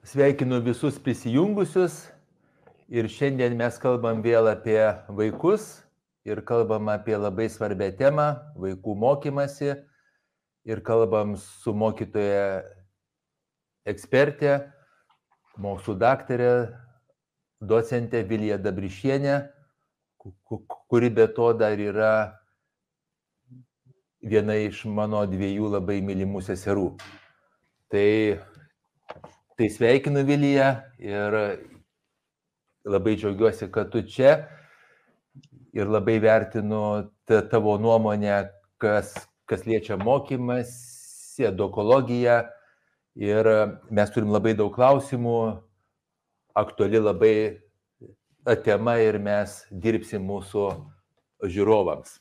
Sveikinu visus prisijungusius ir šiandien mes kalbam vėl apie vaikus ir kalbam apie labai svarbę temą - vaikų mokymasi ir kalbam su mokytoja ekspertė, mokslų daktarė, docentė Vilija Dabrišienė, kuri be to dar yra viena iš mano dviejų labai mylimų seserų. Tai Tai sveikinu Vilyje ir labai džiaugiuosi, kad tu čia ir labai vertinu tavo nuomonę, kas, kas liečia mokymas, edukologiją. Ir mes turim labai daug klausimų, aktuali labai tema ir mes dirbsim mūsų žiūrovams.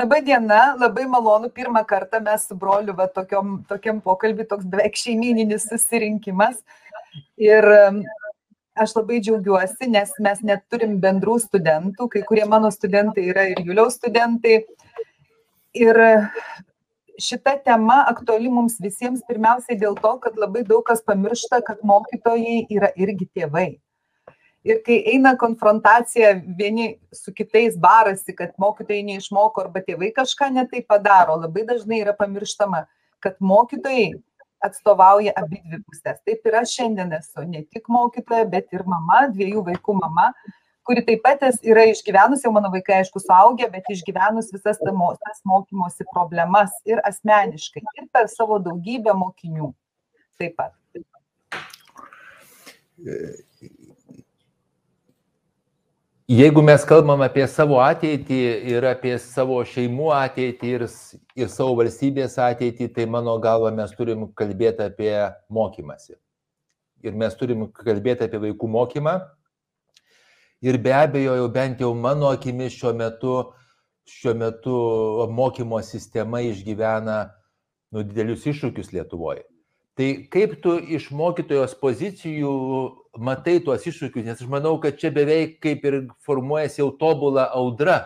Labai diena, labai malonu, pirmą kartą mes su broliu va, tokiom, tokiam pokalbį, toks beveik šeimininis susirinkimas. Ir aš labai džiaugiuosi, nes mes net turim bendrų studentų, kai kurie mano studentai yra ir Juliaus studentai. Ir šita tema aktuali mums visiems pirmiausiai dėl to, kad labai daug kas pamiršta, kad mokytojai yra irgi tėvai ir kai eina konfrontacija vieni su kitais barasi, kad mokytojai neišmoko arba tėvai kažką netai padaro, labai dažnai yra pamirštama, kad mokytojai atstovauja abi dvi pusės. Taip ir aš šiandien esu ne tik mokytoja, bet ir mama, dviejų vaikų mama, kuri taip pat yra išgyvenus, jau mano vaikai aišku suaugę, bet išgyvenus visas tas mokymosi problemas ir asmeniškai, ir per savo daugybę mokinių. Taip pat. Jeigu mes kalbam apie savo ateitį ir apie savo šeimų ateitį ir, ir savo valstybės ateitį, tai mano galva mes turim kalbėti apie mokymasi. Ir mes turim kalbėti apie vaikų mokymą. Ir be abejo, jau bent jau mano akimis šiuo metu, šiuo metu mokymo sistema išgyvena nu, didelius iššūkius Lietuvoje. Tai kaip tu iš mokytojos pozicijų matai tuos iššūkius, nes aš manau, kad čia beveik kaip ir formuojasi jau tobula audra,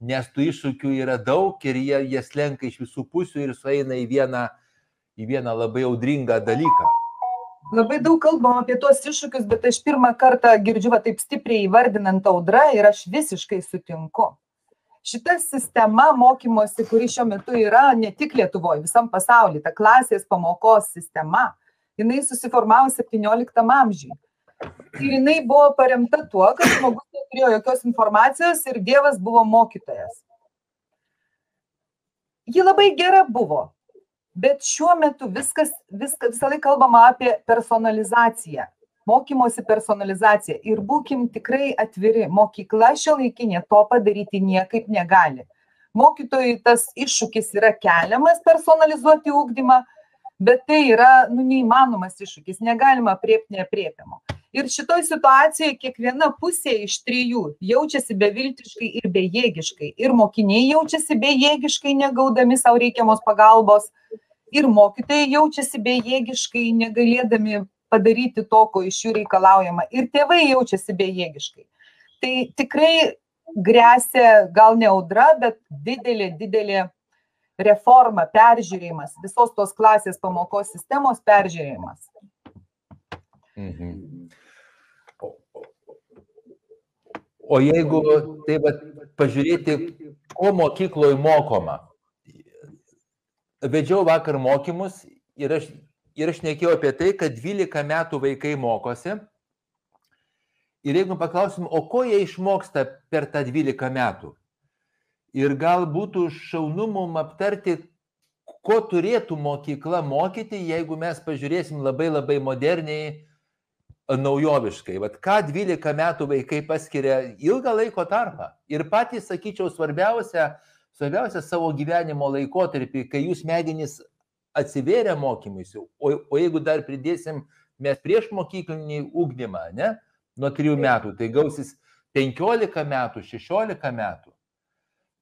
nes tų iššūkių yra daug ir jie, jie slenka iš visų pusių ir sueina į vieną, į vieną labai audringą dalyką. Labai daug kalbam apie tuos iššūkius, bet aš pirmą kartą girdžiu va, taip stipriai įvardinant audrą ir aš visiškai sutinku šita sistema mokymosi, kuri šiuo metu yra ne tik Lietuvoje, visam pasaulyje, ta klasės pamokos sistema, jinai susiformavo 17 amžiui. Ir jinai buvo paremta tuo, kad žmogus neturėjo jokios informacijos ir Dievas buvo mokytojas. Ji labai gera buvo, bet šiuo metu viskas, viskas visą laiką kalbama apie personalizaciją mokymosi personalizacija ir būkim tikrai atviri, mokykla šio laikinė to padaryti niekaip negali. Mokytojui tas iššūkis yra keliamas personalizuoti ūkdymą, bet tai yra nu, neįmanomas iššūkis, negalima priepti nepriepiamo. Ir šitoj situacijoje kiekviena pusė iš trijų jaučiasi beviltiškai ir bejėgiškai. Ir mokiniai jaučiasi bejėgiškai, negaudami savo reikiamos pagalbos, ir mokytojai jaučiasi bejėgiškai, negalėdami padaryti to, ko iš jų reikalaujama. Ir tėvai jaučiasi bejėgiškai. Tai tikrai grėsia gal ne audra, bet didelė, didelė reforma, peržiūrėjimas, visos tos klasės pamokos sistemos peržiūrėjimas. Mhm. O, jeigu tai va, pažiūrėti, ko mokykloje mokoma. Vedžiau vakar mokymus ir aš ir aš nekėjau apie tai, kad 12 metų vaikai mokosi. Ir jeigu paklausim, o ko jie išmoksta per tą 12 metų? Ir gal būtų šaunu mum aptarti, ko turėtų mokykla mokyti, jeigu mes pažiūrėsim labai labai moderniai, naujoviškai. Vat ką 12 metų vaikai paskiria ilgą laiko tarpą. Ir patys, sakyčiau, svarbiausia, svarbiausia savo gyvenimo laikotarpį, kai jūs smegenys atsivėrę mokymuisi, o, o jeigu dar pridėsim mes prieš mokyklinį ūkdymą, ne, nuo 3 metų, tai gausis 15 metų, 16 metų.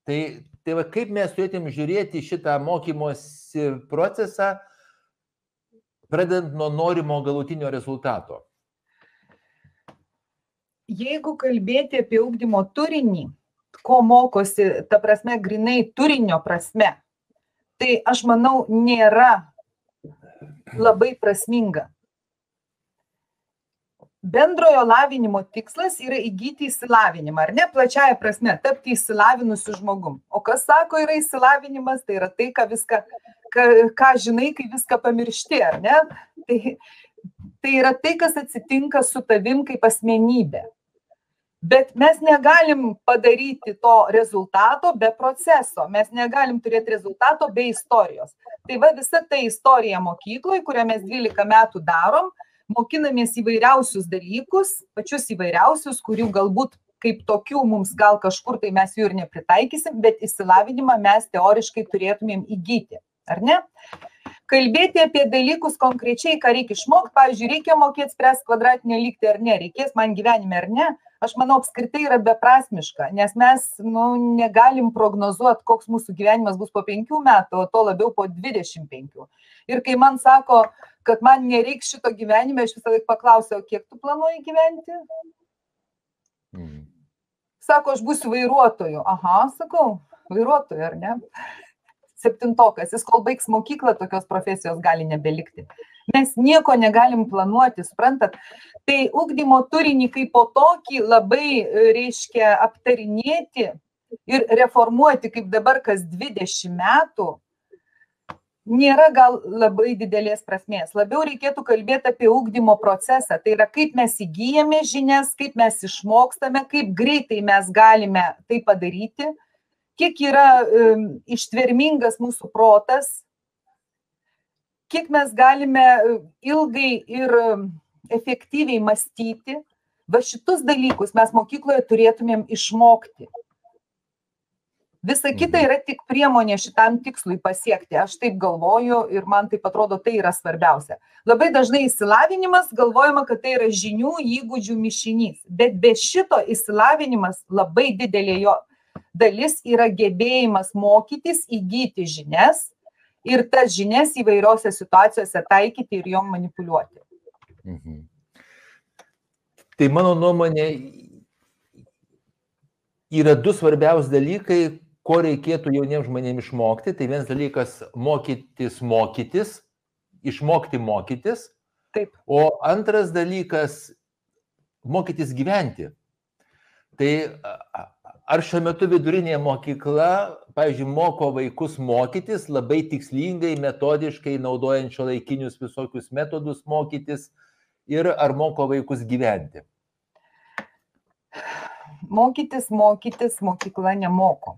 Tai, tai va, kaip mes turėtum žiūrėti šitą mokymosi procesą, pradedant nuo norimo galutinio rezultato. Jeigu kalbėti apie ūkdymo turinį, ko mokosi, ta prasme, grinai turinio prasme, tai aš manau nėra labai prasminga. bendrojo lavinimo tikslas yra įgyti įsilavinimą, ar ne, plačiaja prasme, tapti įsilavinusiu žmogum. O kas sako yra įsilavinimas, tai yra tai, ką viską, ką, ką žinai, kai viską pamiršti, ar ne? Tai, tai yra tai, kas atsitinka su tavim kaip asmenybė. Bet mes negalim padaryti to rezultato be proceso, mes negalim turėti rezultato be istorijos. Tai va visa ta istorija mokykloje, kurią mes 12 metų darom, mokinamės įvairiausius dalykus, pačius įvairiausius, kurių galbūt kaip tokių mums gal kažkur tai mes jų ir nepritaikysim, bet įsilavinimą mes teoriškai turėtumėm įgyti, ar ne? Kalbėti apie dalykus konkrečiai, ką reikia išmokti, pavyzdžiui, reikia mokėti spręsti kvadratinę lygtį ar ne, reikės man gyvenime ar ne, aš manau, apskritai yra beprasmiška, nes mes nu, negalim prognozuoti, koks mūsų gyvenimas bus po penkių metų, o to labiau po 25. Ir kai man sako, kad man nereiks šito gyvenime, aš visą laiką paklausiau, kiek tu planuoji gyventi? Mm. Sako, aš būsiu vairuotoju. Aha, sakau, vairuotoju, ar ne? Septintokas, jis kol baigs mokyklą, tokios profesijos gali nebelikti. Mes nieko negalim planuoti, suprantat? Tai ugdymo turinį kaip po tokį labai reiškia aptarinėti ir reformuoti kaip dabar kas 20 metų, nėra gal labai didelės prasmės. Labiau reikėtų kalbėti apie ūkdymo procesą. Tai yra, kaip mes įgyjame žinias, kaip mes išmokstame, kaip greitai mes galime tai padaryti, kiek yra um, ištvermingas mūsų protas, kiek mes galime ilgai ir efektyviai mąstyti. Va šitus dalykus mes mokykloje turėtumėm išmokti. Visa kita yra tik priemonė šitam tikslui pasiekti. Aš taip galvoju ir man taip atrodo, tai yra svarbiausia. Labai dažnai įsilavinimas galvojama, kad tai yra žinių įgūdžių mišinys. Bet be šito įsilavinimas labai didelė jo dalis yra gebėjimas mokytis, įgyti žinias ir tas žinias įvairiose situacijose taikyti ir jom manipuliuoti. Mhm. Tai mano nuomonė yra du svarbiausi dalykai, ko reikėtų jauniems žmonėms išmokti, tai vienas dalykas mokytis mokytis, išmokti mokytis. Taip. O antras dalykas mokytis gyventi. Tai ar šiuo metu vidurinė mokykla, pavyzdžiui, moko vaikus mokytis labai tikslingai, metodiškai, naudojant šio laikinius visokius metodus mokytis? Ir ar moko vaikus gyventi? Mokytis, mokytis mokykla nemoko.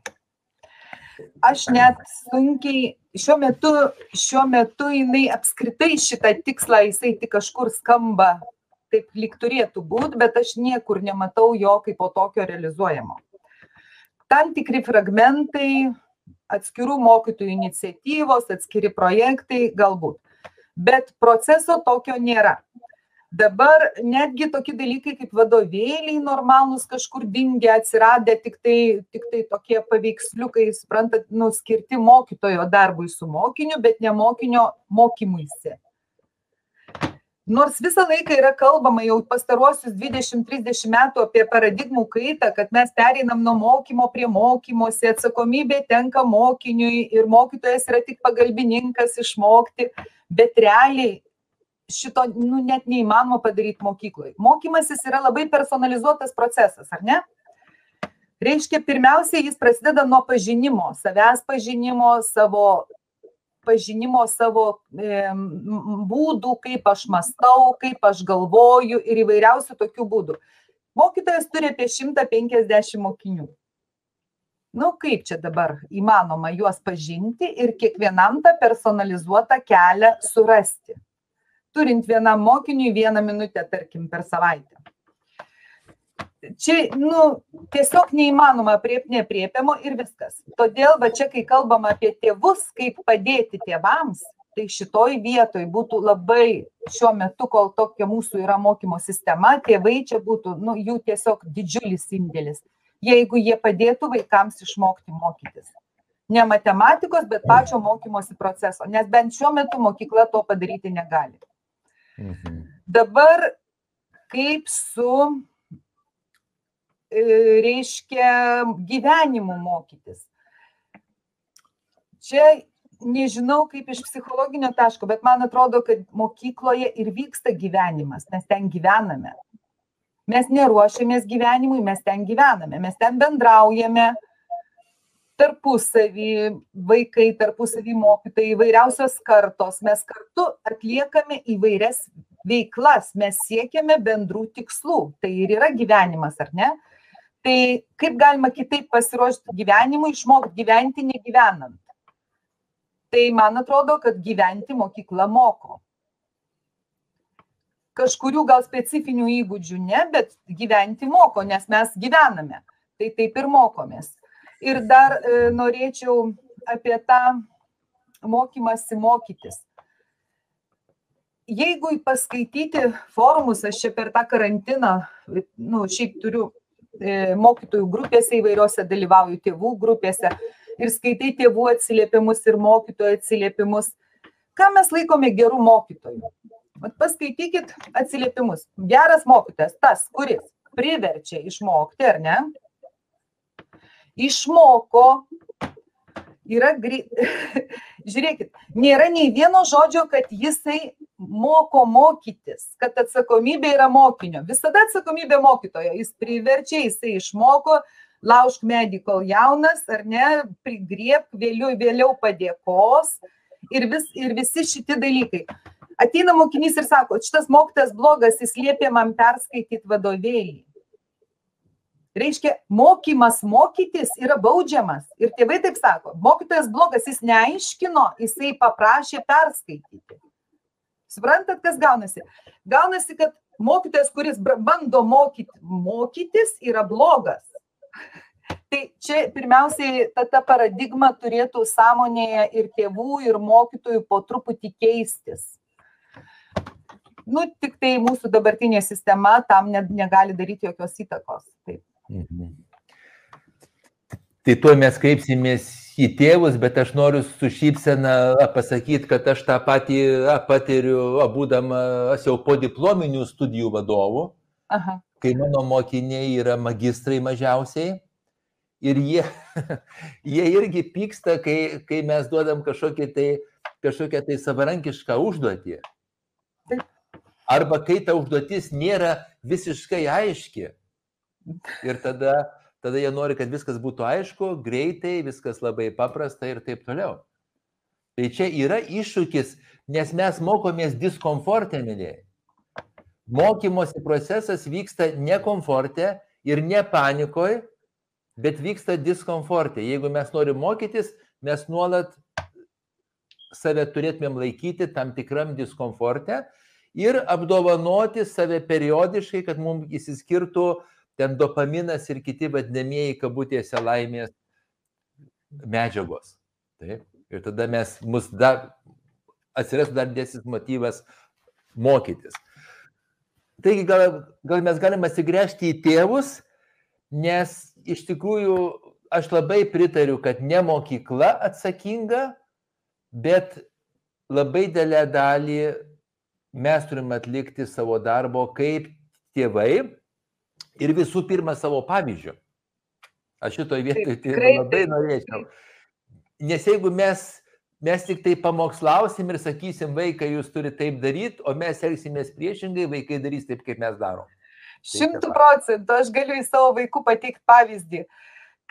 Aš net sunkiai šiuo metu šiuo metu jinai apskritai šitą tikslą jisai tik kažkur skamba taip lyg turėtų būt bet aš niekur nematau jo kaip po tokio realizuojamo tam tikri fragmentai atskirų mokytojų iniciatyvos atskiri projektai galbūt. Bet proceso tokio nėra. Dabar netgi tokie dalykai kaip vadovėliai normalūs kažkur dingę atsiradę tiktai tiktai tokie paveiksliukai suprantat nu skirti mokytojo darbui su mokiniu bet ne mokinio mokymuisi nors visą laiką yra kalbama jau pastaruosius dvidešim trisdešim metų apie paradigmų kaitą kad mes pereinam nuo mokymo prie mokymosi atsakomybė tenka mokiniui ir mokytojas yra tik pagalbininkas išmokti bet realiai šito nu net neįmanoma padaryt mokykloj. Mokymasis yra labai personalizuotas procesas ar ne? Reiškia pirmiausia jis prasideda nuo pažinimo savęs pažinimo savo pažinimo savo e, būdų kaip aš mąstau kaip aš galvoju ir įvairiausių tokių būdų. Mokytojas turi apie šimtą penkiasdešim mokinių. Nu kaip čia dabar įmanoma juos pažinti ir kiekvienam tą personalizuotą kelią surasti? Turint vienam mokiniui vieną minutę, tarkim, per savaitę. Čia, nu, tiesiog neįmanoma priepti nepriepiamo ir viskas. Todėl, va čia, kai kalbam apie tėvus, kaip padėti tėvams, tai šitoj vietoj būtų labai šiuo metu, kol tokia mūsų yra mokymo sistema, tėvai čia būtų, nu, jų tiesiog didžiulis indėlis, jeigu jie padėtų vaikams išmokti mokytis. Ne matematikos, bet pačio mokymosi proceso, nes bent šiuo metu mokykla to padaryti negali. Mhm. Dabar kaip su, reiškia, gyvenimu mokytis. Čia nežinau kaip iš psichologinio taško, bet man atrodo, kad mokykloje ir vyksta gyvenimas, mes ten gyvename. Mes neruošiamės gyvenimui, mes ten gyvename, mes ten bendraujame tarpusavį, vaikai tarpusavį mokytojai, įvairiausios kartos. Mes kartu atliekame įvairias veiklas, mes siekiame bendrų tikslų. Tai ir yra gyvenimas, ar ne? Tai kaip galima kitaip pasiruošti gyvenimui, išmokti gyventi negyvenant? Tai man atrodo, kad gyventi mokykla moko kažkurių gal specifinių įgūdžių ne, bet gyventi moko, nes mes gyvename. Tai taip ir mokomės. Ir dar e, norėčiau apie tą mokymasi mokytis. Jeigu paskaityti forumus, aš čia per tą karantiną, nu, šiaip turiu mokytojų grupėse įvairiose dalyvauju tėvų grupėse ir skaitai tėvų atsiliepimus ir mokytojų atsiliepimus. Ką mes laikome gerų mokytojų? Vat paskaitykit atsiliepimus. Geras mokytojas, tas, kuris priverčia išmokti, ar ne? Išmoko, yra, gri... žiūrėkit, nėra nei vieno žodžio, kad jisai moko mokytis, kad atsakomybė yra mokinio. Visada atsakomybė mokytojo. Jis priverčia, jisai išmoko, laužk medį, kol jaunas, ar ne, prigriep, vėliau, vėliau padėkos ir, vis, ir visi šitie dalykai ateina mokinys ir sako, šitas mokytas blogas, jis liepė man perskaityti vadovėlį. Reiškia, mokymas mokytis yra baudžiamas. Ir tėvai taip sako, mokytojas blogas, jis neaiškino, jisai paprašė perskaityti. Suprantat, kas gaunasi? Gaunasi, kad mokytojas, kuris bando mokyti, mokytis, yra blogas. Tai čia pirmiausiai ta, ta paradigma turėtų sąmonėje ir tėvų, ir mokytojų po truputį keistis nu, tik tai mūsų dabartinė sistema tam ne, negali daryti jokios įtakos. Taip. Mhm. Tai tuo mes kreipsimės į tėvus, bet aš noriu su šypsena pasakyti, kad aš tą patį patiriu, būdamas jau po diplominių studijų vadovų, Aha. kai mano mokiniai yra magistrai mažiausiai. Ir jie, jie irgi pyksta, kai, kai mes duodam kažkokią tai, kažkokią tai savarankišką užduotį. Arba kai ta užduotis nėra visiškai aiški. Ir tada, tada jie nori, kad viskas būtų aišku, greitai, viskas labai paprasta ir taip toliau. Tai čia yra iššūkis, nes mes mokomės diskomfortė, mėlyje. Mokymosi procesas vyksta ne komforte ir ne panikoje, bet vyksta diskomfortė. Jeigu mes norim mokytis, mes nuolat save turėtumėm laikyti tam tikram diskomforte ir apdovanoti save periodiškai, kad mums įsiskirtų ten dopaminas ir kiti vadinamieji kabutėse laimės medžiagos. Taip. Ir tada mes, mus dar, atsirastų dar dėsis motyvas mokytis. Taigi gal, gal mes galime atsigręžti į tėvus, nes iš tikrųjų aš labai pritariu, kad ne mokykla atsakinga, bet labai dėlę dalį mes turime atlikti savo darbo kaip tėvai ir visų pirma savo pavyzdžių. Aš šitoje vietoje tai labai norėčiau. Nes jeigu mes, mes tik tai pamokslausim ir sakysim, vaikai, jūs turite taip daryti, o mes elgsimės priešingai, vaikai darys taip, kaip mes darom. Tai Šimtų procentų aš galiu į savo vaikų pateikti pavyzdį.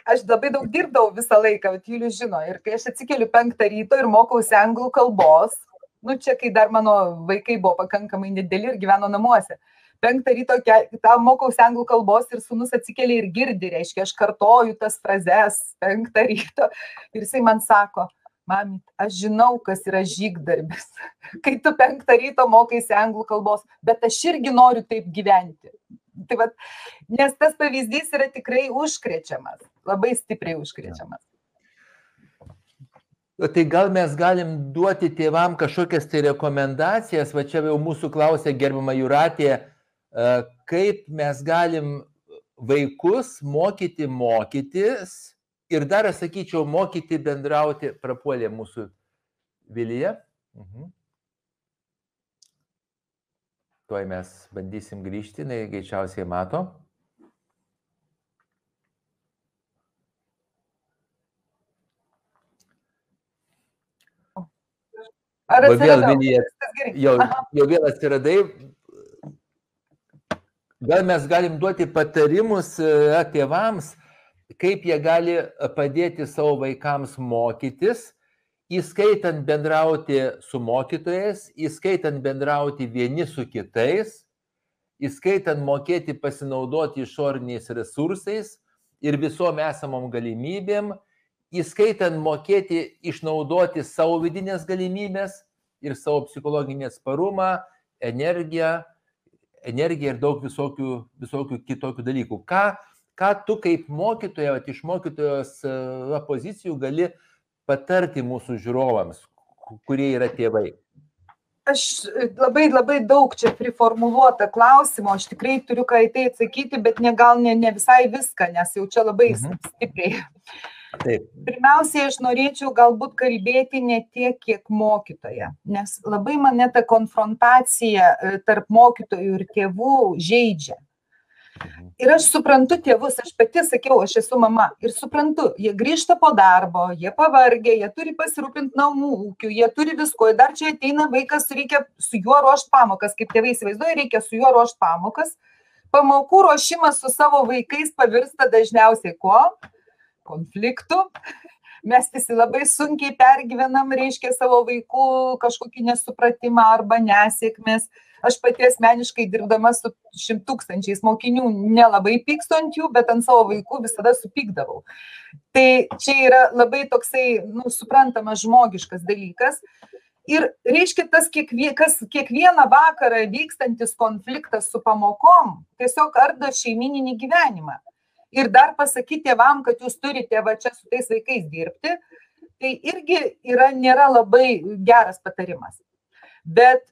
Aš labai daug dirbdavau visą laiką, Julius žino, ir kai aš atsikeliu penktą ryto ir mokausi anglų kalbos, nu čia kai dar mano vaikai buvo pakankamai nedėli ir gyveno namuose. Penktą ryto tam mokausi anglų kalbos ir sunus atsikėlė ir girdi, reiškia, aš kartoju tas frazes penktą ryto ir jisai man sako, mami, aš žinau, kas yra žygdarbis, kai tu penktą ryto mokaisi anglų kalbos, bet aš irgi noriu taip gyventi. Tai vat, nes tas pavyzdys yra tikrai užkrečiamas, labai stipriai užkrečiamas. Tai gal mes galim duoti tėvam kažkokias tai rekomendacijas, va čia jau mūsų klausė gerbama Juratė, kaip mes galim vaikus mokyti mokytis ir dar, sakyčiau, mokyti bendrauti, prapuolė mūsų Vilyje. Mhm. Tuoj mes bandysim grįžti, jinai greičiausiai mato. Ar vėl Vilija, jau, jau vėl atsiradai. Gal mes galim duoti patarimus e, tėvams, kaip jie gali padėti savo vaikams mokytis, įskaitant bendrauti su mokytojais, įskaitant bendrauti vieni su kitais, įskaitant mokėti pasinaudoti išoriniais resursais ir visom esamom galimybėm, įskaitant mokėti išnaudoti savo vidinės galimybės ir savo psichologinį atsparumą, energiją, energiją ir daug visokių, visokių kitokių dalykų. Ką, ką tu kaip mokytoja, iš mokytojos e, pozicijų gali patarti mūsų žiūrovams, kurie yra tėvai? aš labai labai daug čia priformuluota klausimo, aš tikrai turiu ką į tai atsakyti, bet ne gal ne, ne visai viską, nes jau čia labai mhm. stipriai. Taip. Pirmiausiai, aš norėčiau galbūt kalbėti ne tiek, kiek mokytoja, nes labai mane ta konfrontacija e, tarp mokytojų ir tėvų žaidžia. Mhm. Ir aš suprantu tėvus, aš pati sakiau, aš esu mama ir suprantu, jie grįžta po darbo, jie pavargę, jie turi pasirūpinti namų ūkių, jie turi visko, ir dar čia ateina vaikas, reikia su juo ruošti pamokas, kaip tėvai įsivaizduoja, reikia su juo ruošti pamokas. Pamokų ruošimas su savo vaikais pavirsta dažniausiai kuo? Konfliktų. Mes visi labai sunkiai pergyvenam, reiškia, savo vaikų kažkokį nesupratimą arba nesėkmės aš pati asmeniškai dirbdama su šimtūkstančiais mokinių nelabai pykstu ant jų, bet ant savo vaikų visada supykdavau. Tai čia yra labai toksai, nu, suprantamas žmogiškas dalykas. Ir reiškia, tas kiekvie, kas, kiekvieną vakarą vykstantis konfliktas su pamokom tiesiog ardo šeimininį gyvenimą. Ir dar pasakyti tėvam, kad jūs turite va čia su tais vaikais dirbti, tai irgi yra, nėra labai geras patarimas. Bet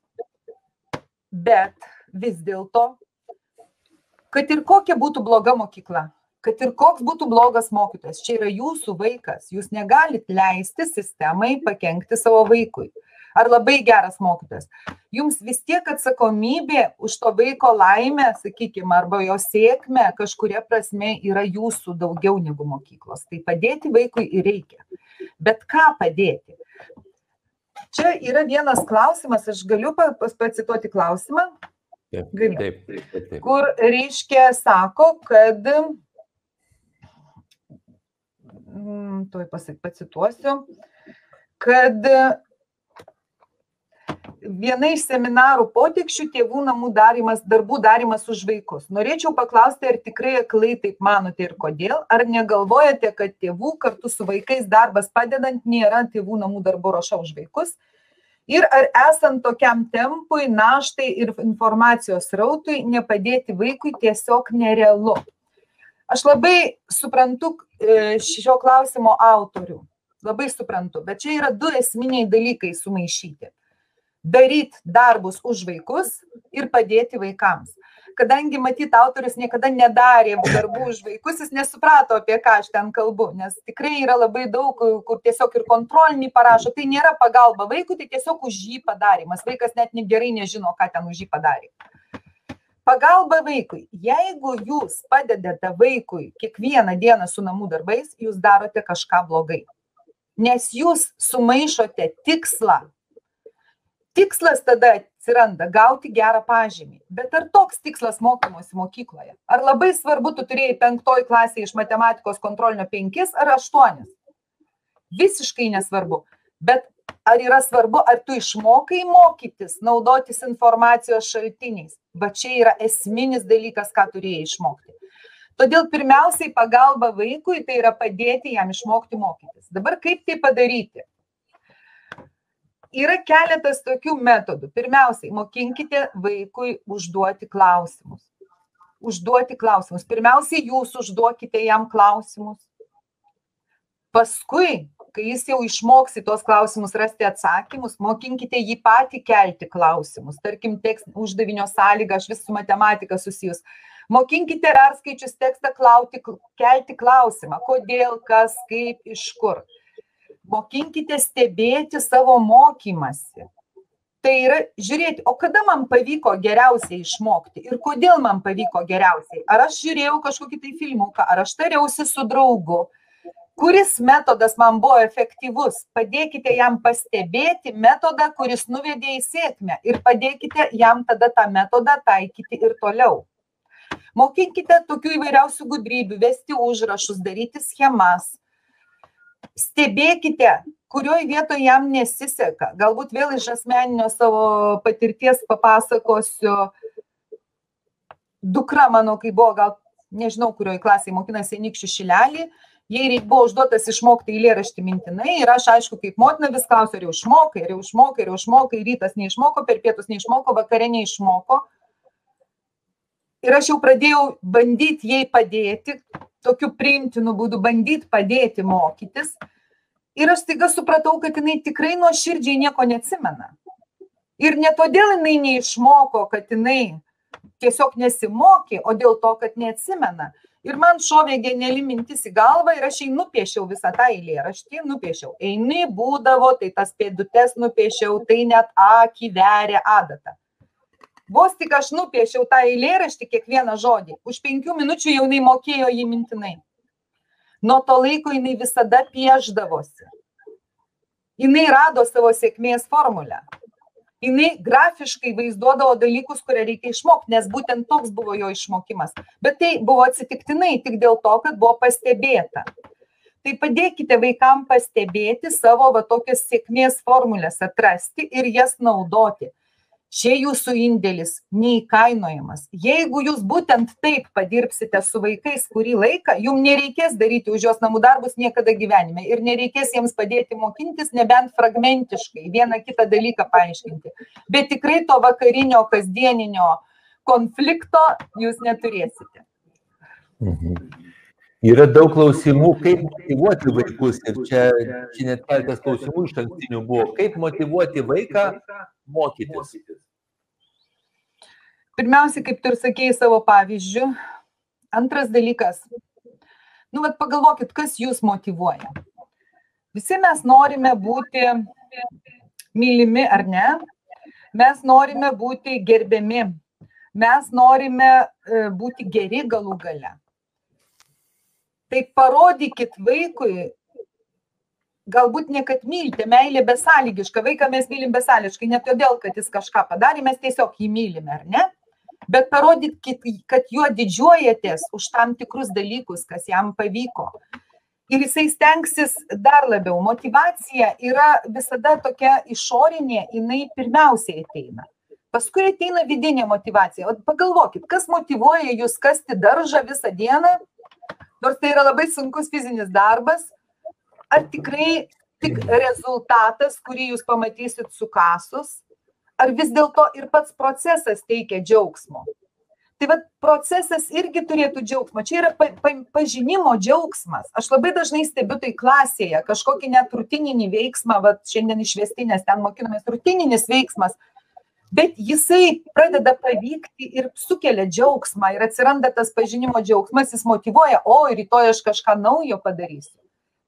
bet vis dėlto, kad ir kokia būtų bloga mokykla, kad ir koks būtų blogas mokytojas, čia yra jūsų vaikas, jūs negalit leisti sistemai pakengti savo vaikui. Ar labai geras mokytojas. Jums vis tiek atsakomybė už to vaiko laimę, sakykime, arba jo sėkmę kažkuria prasme yra jūsų daugiau negu mokyklos. Tai padėti vaikui ir reikia. Bet ką padėti? Čia yra vienas klausimas, aš galiu pacituoti klausimą. Taip, galiu. Taip, taip, taip, taip. Kur reiškia, sako, kad, mm, tuoj pacituosiu, kad viena iš seminarų potekščių tėvų namų darimas, darbų darimas už vaikus. Norėčiau paklausti, ar tikrai aklai taip manote ir kodėl, ar negalvojate, kad tėvų kartu su vaikais darbas padedant nėra tėvų namų darbų ruoša už vaikus? Ir ar esant tokiam tempui, naštai ir informacijos rautui, nepadėti vaikui tiesiog nerealu? Aš labai suprantu e, šio klausimo autorių, labai suprantu, bet čia yra du esminiai dalykai sumaišyti daryti darbus už vaikus ir padėti vaikams. Kadangi matyt, autorius niekada nedarė darbų už vaikus, jis nesuprato, apie ką aš ten kalbu, nes tikrai yra labai daug, kur tiesiog ir kontrolinį parašo, tai nėra pagalba vaikui, tai tiesiog už jį padarimas. Vaikas net gerai nežino, ką ten už jį padarė. Pagalba vaikui. Jeigu jūs padedate vaikui kiekvieną dieną su namų darbais, jūs darote kažką blogai. Nes jūs sumaišote tikslą tikslas tada atsiranda gauti gerą pažymį. Bet ar toks tikslas mokymosi mokykloje? Ar labai svarbu, tu turėjai penktoj klasėje iš matematikos kontrolinio penkis ar aštuonis? Visiškai nesvarbu. Bet ar yra svarbu, ar tu išmokai mokytis, naudotis informacijos šaltiniais? Va čia yra esminis dalykas, ką turėjai išmokti. Todėl pirmiausiai pagalba vaikui tai yra padėti jam išmokti mokytis. Dabar kaip tai padaryti? Yra keletas tokių metodų. Pirmiausiai, mokinkite vaikui užduoti klausimus. Užduoti klausimus. Pirmiausiai, jūs užduokite jam klausimus. Paskui, kai jis jau išmoks į tuos klausimus rasti atsakymus, mokinkite jį patį kelti klausimus. Tarkim, tekst, uždavinio sąlyga, aš vis su matematika susijus. Mokinkite perskaičius tekstą klauti, kelti klausimą, kodėl, kas, kaip, iš kur mokinkite stebėti savo mokymasi. Tai yra žiūrėti, o kada man pavyko geriausiai išmokti ir kodėl man pavyko geriausiai. Ar aš žiūrėjau kažkokį tai filmuką, ar aš tariausi su draugu, kuris metodas man buvo efektyvus. Padėkite jam pastebėti metodą, kuris nuvedė į sėkmę ir padėkite jam tada tą metodą taikyti ir toliau. Mokinkite tokių įvairiausių gudrybių, vesti užrašus, daryti schemas. Stebėkite, kurioje vietoje jam nesiseka. Galbūt vėl iš asmeninio savo patirties papasakosiu. Dukra mano, kai buvo, gal nežinau, kurioje klasėje mokinasi Nikščių šilelį, jai buvo užduotas išmokti eilėraštį mintinai ir aš, aišku, kaip motina vis klausiu, ar jau išmokai, ar jau išmokai, ar jau išmokai, rytas neišmoko, per pietus neišmoko, vakare neišmoko. Ir aš jau pradėjau bandyti jai padėti, tokiu priimtinu būdu bandyti padėti mokytis. Ir aš staiga supratau, kad jinai tikrai nuo širdžiai nieko neatsimena. Ir ne todėl jinai neišmoko, kad jinai tiesiog nesimokė, o dėl to, kad neatsimena. Ir man šovė geniali mintis į galvą ir aš jai nupiešiau visą tą eilėraštį, nupiešiau. Eini būdavo, tai tas pėdutes nupiešiau, tai net akį veria adatą. Vos tik aš nupiešiau tą eilėraštį, kiekvieną žodį, už penkių minučių jau jinai mokėjo jį mintinai. Nuo to laiko jinai visada pieždavosi. Jinai rado savo sėkmės formulę jinai grafiškai vaizduodavo dalykus, kurie reikia išmokti, nes būtent toks buvo jo išmokimas. Bet tai buvo atsitiktinai tik dėl to, kad buvo pastebėta. Tai padėkite vaikam pastebėti savo va tokias sėkmės formulės, atrasti ir jas naudoti čia jūsų indėlis neįkainojamas. Jeigu jūs būtent taip padirbsite su vaikais kurį laiką, jums nereikės daryti už juos namų darbus niekada gyvenime ir nereikės jiems padėti mokintis, nebent fragmentiškai vieną kitą dalyką paaiškinti. Bet tikrai to vakarinio, kasdieninio konflikto jūs neturėsite. Mhm. Yra daug klausimų, kaip motivuoti vaikus. Ir čia, čia net keletas klausimų iš ankstinių buvo. Kaip motivuoti vaiką mokytis? Pirmiausia, kaip tu ir sakėjai savo pavyzdžių. Antras dalykas. Nu, bet pagalvokit, kas jūs motivuoja. Visi mes norime būti mylimi ar ne. Mes norime būti gerbiami. Mes norime e, būti geri galų gale. Tai parodykit vaikui, galbūt ne kad mylite, meilė besąlygiška. Vaiką mes mylim besąlygiškai, ne todėl, kad jis kažką padarė, mes tiesiog jį mylime, ar ne? bet parodykit, kad juo didžiuojatės už tam tikrus dalykus, kas jam pavyko. Ir jisai stengsis dar labiau. Motivacija yra visada tokia išorinė, jinai pirmiausiai ateina. Paskui ateina vidinė motivacija. O pagalvokit, kas motivuoja jūs kasti daržą visą dieną, nors tai yra labai sunkus fizinis darbas, ar tikrai tik rezultatas, kurį jūs pamatysit sukasus, ar vis dėlto ir pats procesas teikia džiaugsmo. Tai vad procesas irgi turėtų džiaugsmo. Čia yra pa, pa, pažinimo džiaugsmas. Aš labai dažnai stebiu tai klasėje, kažkokį net rutininį veiksmą, vad šiandien išvestinės ten mokinomės rutininis veiksmas, bet jisai pradeda pavykti ir sukelia džiaugsmą ir atsiranda tas pažinimo džiaugsmas, jis motivuoja, o rytoj aš kažką naujo padarysiu.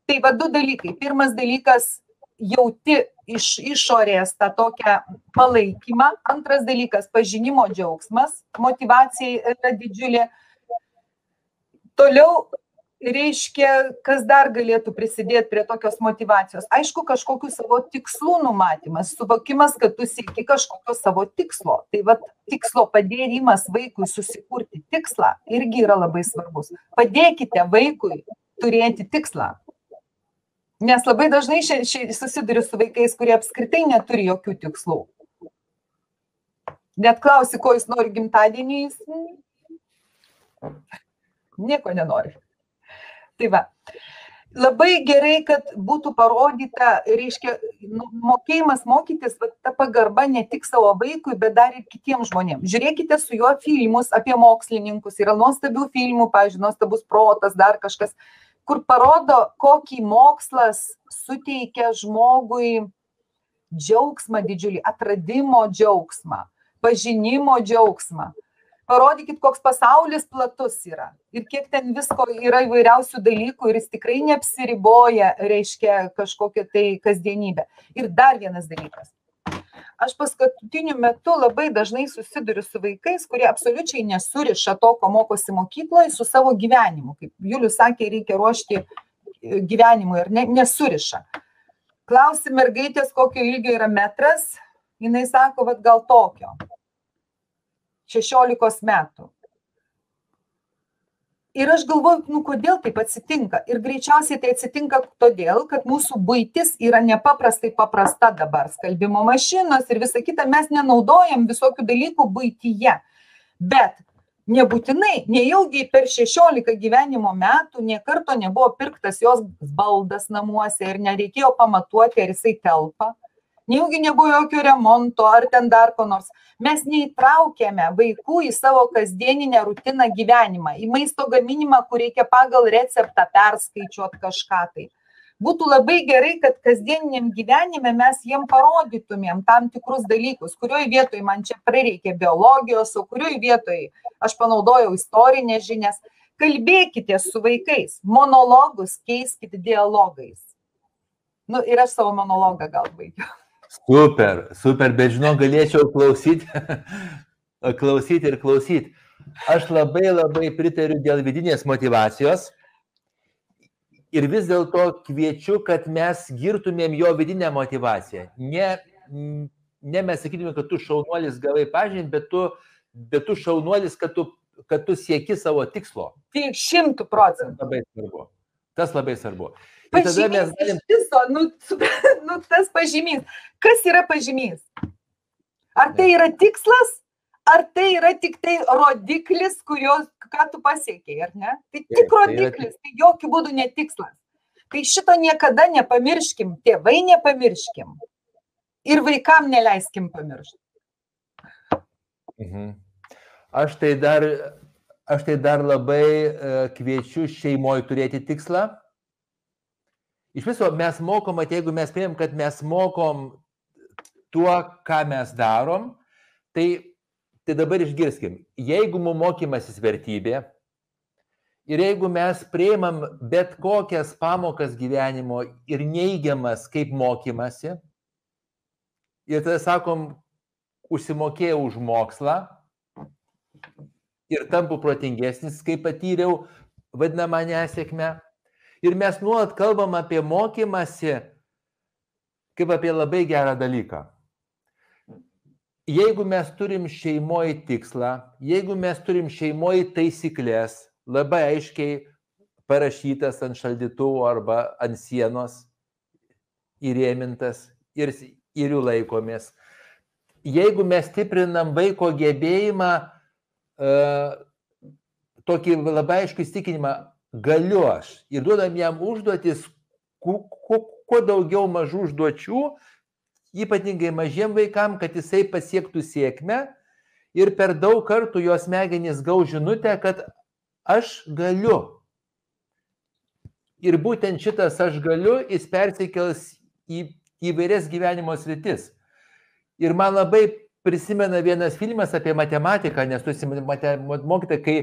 Tai vad du dalykai. Pirmas dalykas jauti iš išorės tą tokią palaikymą. Antras dalykas - pažinimo džiaugsmas, motivacija yra didžiulė. Toliau reiškia, kas dar galėtų prisidėti prie tokios motivacijos. Aišku, kažkokiu savo tikslų numatymas, suvokimas, kad tu sieki kažkokio savo tikslo. Tai vad tikslo padėjimas vaikui susikurti tikslą irgi yra labai svarbus. Padėkite vaikui turėti tikslą. Nes labai dažnai ši, ši, susiduriu su vaikais, kurie apskritai neturi jokių tikslų. Net klausi, ko jis nori gimtadienį, jis nieko nenori. Tai va. Labai gerai, kad būtų parodyta, reiškia, nu, mokėjimas mokytis, va, ta pagarba ne tik savo vaikui, bet dar ir kitiems žmonėms. Žiūrėkite su juo filmus apie mokslininkus, yra nuostabių filmų, pavyzdžiui, nuostabus protas, dar kažkas kur parodo, kokį mokslas suteikia žmogui džiaugsmą didžiulį, atradimo džiaugsmą, pažinimo džiaugsmą. Parodykit, koks pasaulis platus yra ir kiek ten visko yra įvairiausių dalykų ir jis tikrai neapsiriboja, reiškia, kažkokią tai kasdienybę. Ir dar vienas dalykas aš paskutiniu metu labai dažnai susiduriu su vaikais, kurie absoliučiai nesuriša to, ko mokosi mokykloje, su savo gyvenimu. Kaip Julius sakė, reikia ruošti e, gyvenimui ir ne, nesuriša. Klausi mergaitės, kokio ilgio yra metras, jinai sako, vad gal tokio. 16 metų. ir aš galvoju, nu kodėl taip atsitinka. Ir greičiausiai tai atsitinka todėl, kad mūsų būtis yra nepaprastai paprasta dabar. Skalbimo mašinos ir visa kita, mes nenaudojam visokių dalykų būtyje. Bet nebūtinai, nejaugi per 16 gyvenimo metų niekarto nebuvo pirktas jos baldas namuose ir nereikėjo pamatuoti, ar jisai telpa. Nejaugi nebuvo jokio remonto ar ten dar ko nors mes neįtraukiame vaikų į savo kasdieninę rutiną gyvenimą, į maisto gaminimą, kur reikia pagal receptą perskaičiuoti kažką tai. Būtų labai gerai, kad kasdieniniam gyvenime mes jiem parodytumėm tam tikrus dalykus, kurioje vietoje man čia prireikė biologijos, o kurioje vietoje aš panaudojau istorinės žinias. Kalbėkite su vaikais, monologus keiskite dialogais. Nu, ir aš savo monologą gal baigiu. Super, super, bet žinau, galėčiau klausyti, klausyti ir klausyti. Aš labai labai pritariu dėl vidinės motivacijos ir vis dėlto kviečiu, kad mes girtumėm jo vidinę motivaciją. Ne, ne mes sakytume, kad tu šaunuolis gavai pažinti, bet tu, bet tu šaunuolis, kad tu, kad tu sieki savo tikslo. Tik šimtų procentų. Labai svarbu. Tas labai svarbu. Ir tada mes galim. Viso, nu, nu, tas pažymys. Kas yra pažymys? Ar tai yra tikslas, ar tai yra tik tai rodiklis, kurios, ką tu pasiekiai, ar ne? Tai tik rodiklis, tai jokių būdų netikslas. Tai šito niekada nepamirškim, tėvai nepamirškim. Ir vaikam neleiskim pamiršti. Mhm. Aš tai dar, aš tai dar labai uh, kviečiu šeimoje turėti tikslą iš viso mes mokom, at jeigu mes priėm, kad mes mokom tuo, ką mes darom, tai, tai dabar išgirskim, jeigu mums mokymasis vertybė ir jeigu mes prieimam bet kokias pamokas gyvenimo ir neigiamas kaip mokymasi, ir tada sakom, užsimokėjau už mokslą ir tampu protingesnis, kai patyriau vadinamą nesėkmę, Ir mes nuolat kalbam apie mokymasi kaip apie labai gerą dalyką. Jeigu mes turim šeimoje tikslą, jeigu mes turim šeimoje taisyklės, labai aiškiai parašytas ant šaldytuvų arba ant sienos, įrėmintas ir, ir jų laikomės. Jeigu mes stiprinam vaiko gebėjimą, uh, tokį labai aišku įstikinimą, galiu aš ir duodam jam užduotis, kuo, daugiau mažų užduočių, ypatingai mažiem vaikam, kad jisai pasiektų sėkmę ir per daug kartų jos smegenys gau žinutę, kad aš galiu. Ir būtent šitas aš galiu, jis persikels į įvairias gyvenimo sritis. Ir man labai prisimena vienas filmas apie matematiką, nes tu esi mokyta, kai,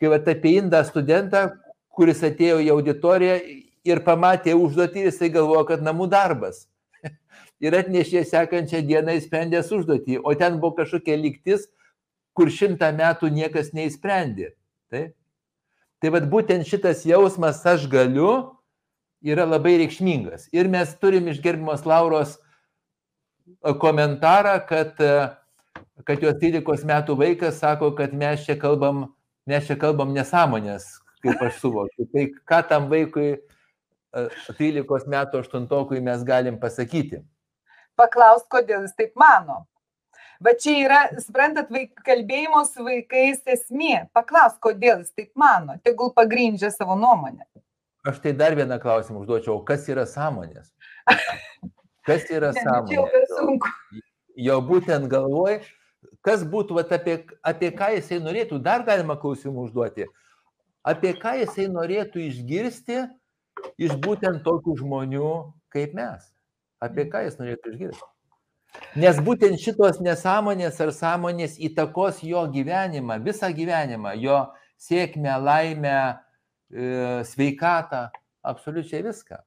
kai va, apie indą studentą, kuris atėjo į auditoriją ir pamatė užduotį ir jisai galvojo, kad namų darbas. ir atnešė sekančią dieną įsprendęs užduotį, o ten buvo kažkokia lygtis, kur šimtą metų niekas neįsprendė. Tai, tai vad būtent šitas jausmas aš galiu yra labai reikšmingas. Ir mes turim iš gerbimos Lauros e, komentarą, kad, e, kad jos 13 metų vaikas sako, kad mes čia kalbam, mes čia kalbam nesąmonės, kaip aš suvokiu. Tai ką tam vaikui 13 metų aštuntokui mes galim pasakyti? Paklaust, kodėl jis taip mano. Va čia yra, suprantat, vaik, kalbėjimo su vaikais esmė. Paklaus, kodėl jis taip mano. Tegul pagrindžia savo nuomonę. Aš tai dar vieną klausimą užduočiau. Kas yra sąmonės? Kas yra ne, sąmonė? Jo būtent galvoj, kas būtų, vat, apie, apie ką jisai norėtų, dar galima klausimų užduoti apie ką jisai norėtų išgirsti iš būtent tokių žmonių kaip mes. Apie ką jis norėtų išgirsti. Nes būtent šitos nesąmonės ar sąmonės įtakos jo gyvenimą, visą gyvenimą, jo sėkmę, laimę, e, sveikatą, absoliučiai viską.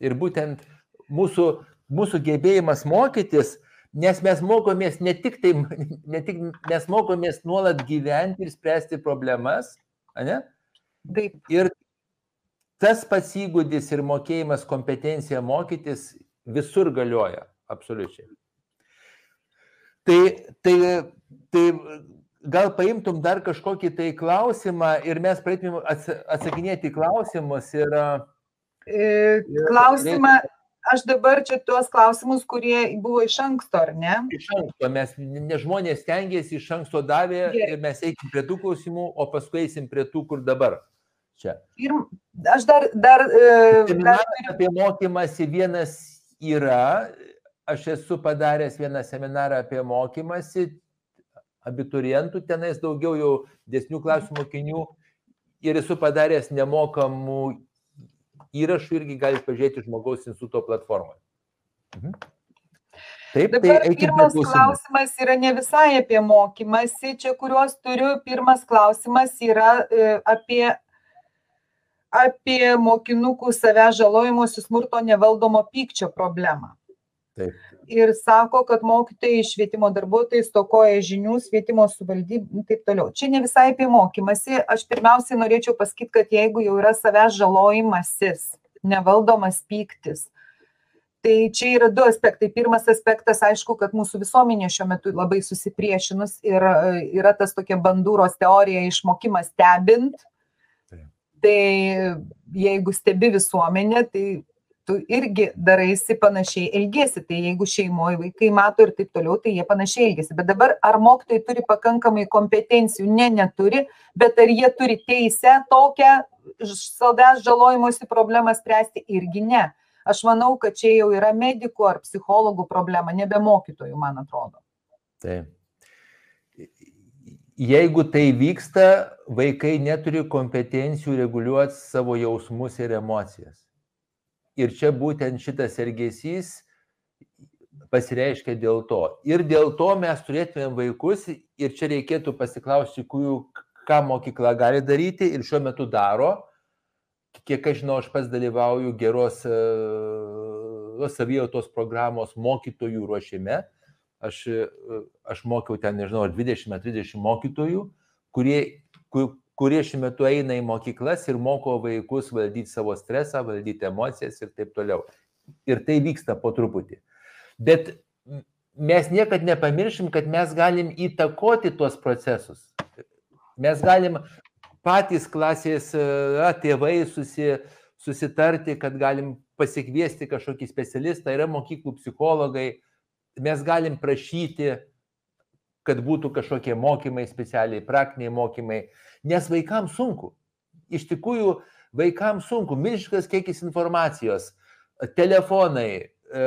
Ir būtent mūsų, mūsų gebėjimas mokytis, nes mes mokomės ne tik, tai, ne tik mes mokomės nuolat gyventi ir spręsti problemas, ne? Taip. Ir tas pats įgūdis ir mokėjimas, kompetencija mokytis visur galioja, absoliučiai. Tai, tai, tai gal paimtum dar kažkokį tai klausimą ir mes praeitumėm atsakinėti klausimus ir... E, klausimą, aš dabar čia tuos klausimus, kurie buvo iš anksto, ar ne? Iš anksto, mes, ne žmonės stengiasi, iš anksto davė Gerai. ir mes eikim prie tų klausimų, o paskui eisim prie tų, kur dabar. Čia. Ir aš dar... dar, e, dar... Apie mokymasi vienas yra, aš esu padaręs vieną seminarą apie mokymasi, abiturientų tenais daugiau jau desnių klasių mokinių ir esu padaręs nemokamų įrašų irgi galite pažiūrėti žmogaus instituto platformoje. Mhm. Taip, tai Dabar tai pirmas klausimas yra ne visai apie mokymasi, čia kuriuos turiu. Pirmas klausimas yra e, apie, apie mokinukų savęs žalojimosi smurto nevaldomo pykčio problemą. Taip. Ir sako, kad mokytojai, švietimo darbuotojai stokoja žinių, švietimo suvaldybų ir taip toliau. Čia ne visai apie mokymasi. Aš pirmiausiai norėčiau pasakyti, kad jeigu jau yra savęs žalojimasis, nevaldomas pyktis, tai čia yra du aspektai. Pirmas aspektas, aišku, kad mūsų visuomenė šiuo metu labai susipriešinus ir yra tas tokia bandūros teorija išmokimas stebint. Tai jeigu stebi visuomenę, tai tu irgi daraisi panašiai elgiesi. Tai jeigu šeimoje vaikai mato ir taip toliau, tai jie panašiai elgiesi. Bet dabar ar mokytojai turi pakankamai kompetencijų? Ne, neturi, bet ar jie turi teisę tokią savęs žalojimosi problemą spręsti? Irgi ne. Aš manau, kad čia jau yra medikų ar psichologų problema, nebe mokytojų, man atrodo. Taip. Jeigu tai vyksta, vaikai neturi kompetencijų reguliuoti savo jausmus ir emocijas ir čia būtent šitas elgesys pasireiškia dėl to. Ir dėl to mes turėtumėm vaikus ir čia reikėtų pasiklausti, kurių, ką mokykla gali daryti ir šiuo metu daro. Kiek aš žinau, aš pats dalyvauju geros uh, savijautos programos mokytojų ruošime. Aš, uh, aš mokiau ten, nežinau, 20-30 mokytojų, kurie, kur, kurie šiuo metu eina į mokyklas ir moko vaikus valdyti savo stresą, valdyti emocijas ir taip toliau. Ir tai vyksta po truputį. Bet mes niekad nepamiršim, kad mes galim įtakoti tuos procesus. Mes galim patys klasės tėvai susi, susitarti, kad galim pasikviesti kažkokį specialistą, yra mokyklų psichologai, mes galim prašyti, kad būtų kažkokie mokymai specialiai, praktiniai mokymai, nes vaikams sunku. Iš tikrųjų, vaikams sunku, milžiškas kiekis informacijos, telefonai, e,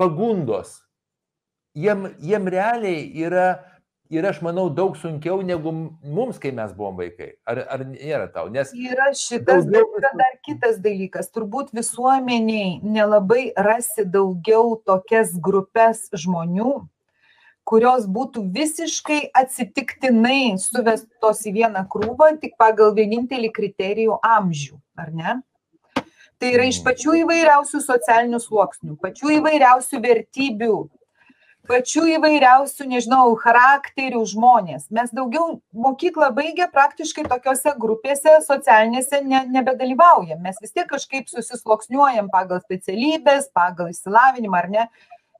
pagundos. Jiem, jiem realiai yra, yra, aš manau, daug sunkiau negu mums, kai mes buvom vaikai. Ar, ar nėra tau? Nes yra šitas, daugiau... yra dar kitas dalykas. Turbūt visuomeniai nelabai rasi daugiau tokias grupės žmonių, kurios būtų visiškai atsitiktinai suvestos į vieną krūvą tik pagal vienintelį kriterijų amžių, ar ne? Tai yra iš pačių įvairiausių socialinių sluoksnių, pačių įvairiausių vertybių, pačių įvairiausių, nežinau, charakterių žmonės. Mes daugiau mokyklą baigę praktiškai tokiuose grupėse socialinėse ne, nebedalyvaujam. Mes vis tiek kažkaip susisloksniuojam pagal specialybės, pagal įsilavinimą ar ne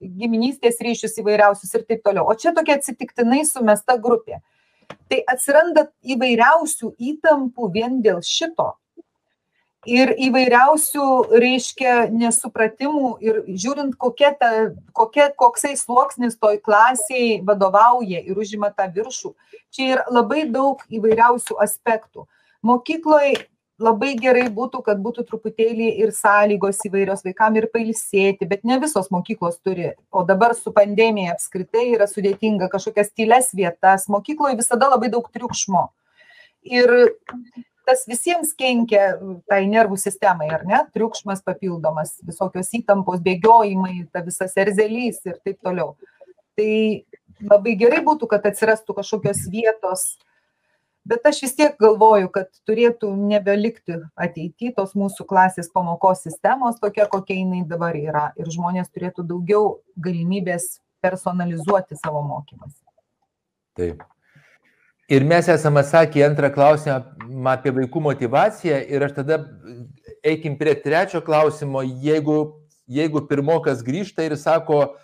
giminystės ryšius įvairiausius ir taip toliau. O čia tokia atsitiktinai sumesta grupė. Tai atsiranda įvairiausių įtampų vien dėl šito. Ir įvairiausių, reiškia, nesupratimų ir žiūrint, kokia ta, kokia, koksai sluoksnis toj klasiai vadovauja ir užima tą viršų. Čia yra labai daug įvairiausių aspektų. Mokykloje labai gerai būtų, kad būtų truputėlį ir sąlygos įvairios vaikam ir pailsėti, bet ne visos mokyklos turi. O dabar su pandemija apskritai yra sudėtinga kažkokias tyles vietas. Mokykloje visada labai daug triukšmo. Ir tas visiems kenkia tai nervų sistemai, ar ne? Triukšmas papildomas, visokios įtampos, bėgiojimai, ta visas erzelys ir taip toliau. Tai labai gerai būtų, kad atsirastų kažkokios vietos, bet aš vis tiek galvoju kad turėtų nebelikti ateity tos mūsų klasės pamokos sistemos tokia kokia jinai dabar yra ir žmonės turėtų daugiau galimybės personalizuoti savo mokymąsi. Taip. Ir mes esame atsakę į antrą klausimą apie vaikų motivaciją ir aš tada eikim prie trečio klausimo, jeigu, jeigu pirmokas grįžta ir sako,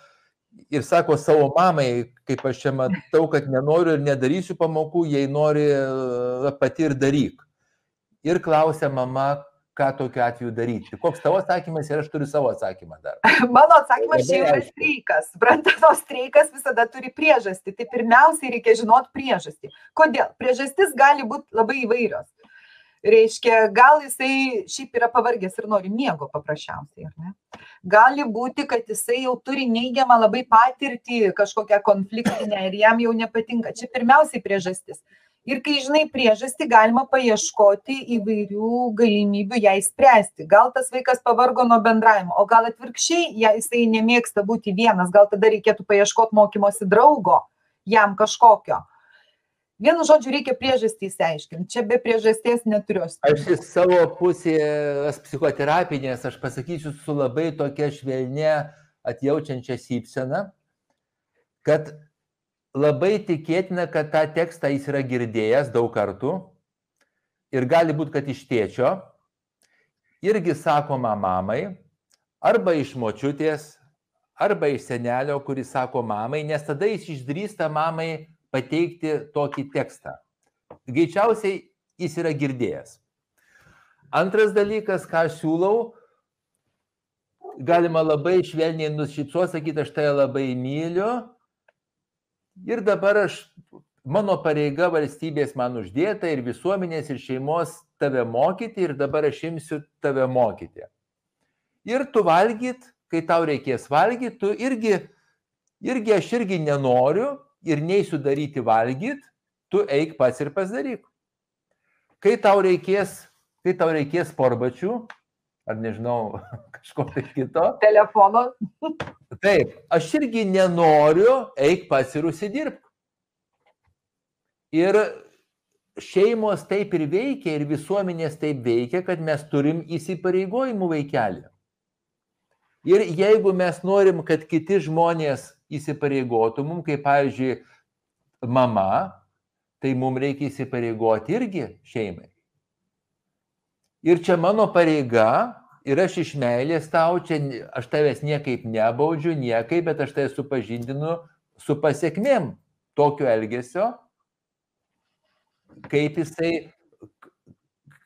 ir sako savo mamai, kaip aš čia matau, kad nenoriu ir nedarysiu pamokų, jei nori e, pati ir daryk. Ir klausia mama, ką tokiu atveju daryti. Koks tavo atsakymas ir aš turiu savo atsakymą dar. Mano atsakymas čia yra streikas. Suprantate, streikas visada turi priežastį. Tai pirmiausiai reikia žinoti priežastį. Kodėl? Priežastis gali būti labai įvairios. Reiškia, gal jisai šiaip yra pavargęs ir nori miego paprasčiausiai, ar ne? Gali būti, kad jisai jau turi neigiamą labai patirtį, kažkokią konfliktinę ir jam jau nepatinka. Čia pirmiausiai priežastis. Ir kai žinai priežastį, galima paieškoti įvairių galimybių ją įspręsti. Gal tas vaikas pavargo nuo bendravimo, o gal atvirkščiai, ja, jisai nemėgsta būti vienas, gal tada reikėtų paieškoti mokymosi draugo jam kažkokio Vienu žodžiu, reikia priežastį įsiaiškinti. Čia be priežasties neturiu. Aš iš savo pusės psichoterapinės, aš pasakysiu su labai tokia švelnė atjaučiančia sypsena, kad labai tikėtina, kad tą tekstą jis yra girdėjęs daug kartų ir gali būti, kad iš tėčio irgi sakoma mamai, arba iš močiutės, arba iš senelio, kuris sako mamai, nes tada jis išdrįsta mamai pateikti tokį tekstą. Greičiausiai jis yra girdėjęs. Antras dalykas, ką siūlau, galima labai švelniai nušypsoti, sakyti, aš tai labai myliu. Ir dabar aš, mano pareiga valstybės man uždėta ir visuomenės ir šeimos tave mokyti ir dabar aš imsiu tave mokyti. Ir tu valgyt, kai tau reikės valgyti, tu irgi, irgi aš irgi nenoriu, ir neįsiu daryti valgyt, tu eik pats ir pasidaryk. Kai tau reikės, kai tau reikės porbačių, ar nežinau, kažko tai kito. Telefono. Taip, aš irgi nenoriu, eik pats ir užsidirbk. Ir šeimos taip ir veikia, ir visuomenės taip veikia, kad mes turim įsipareigojimų vaikelį. Ir jeigu mes norim, kad kiti žmonės įsipareigotų mum, kaip pavyzdžiui, mama, tai mums reikia įsipareigoti irgi šeimai. Ir čia mano pareiga, ir aš iš meilės tau, čia aš tavęs niekaip nebaudžiu, niekaip, bet aš tai supažindinu su pasiekmėm tokio elgesio, kaip jisai,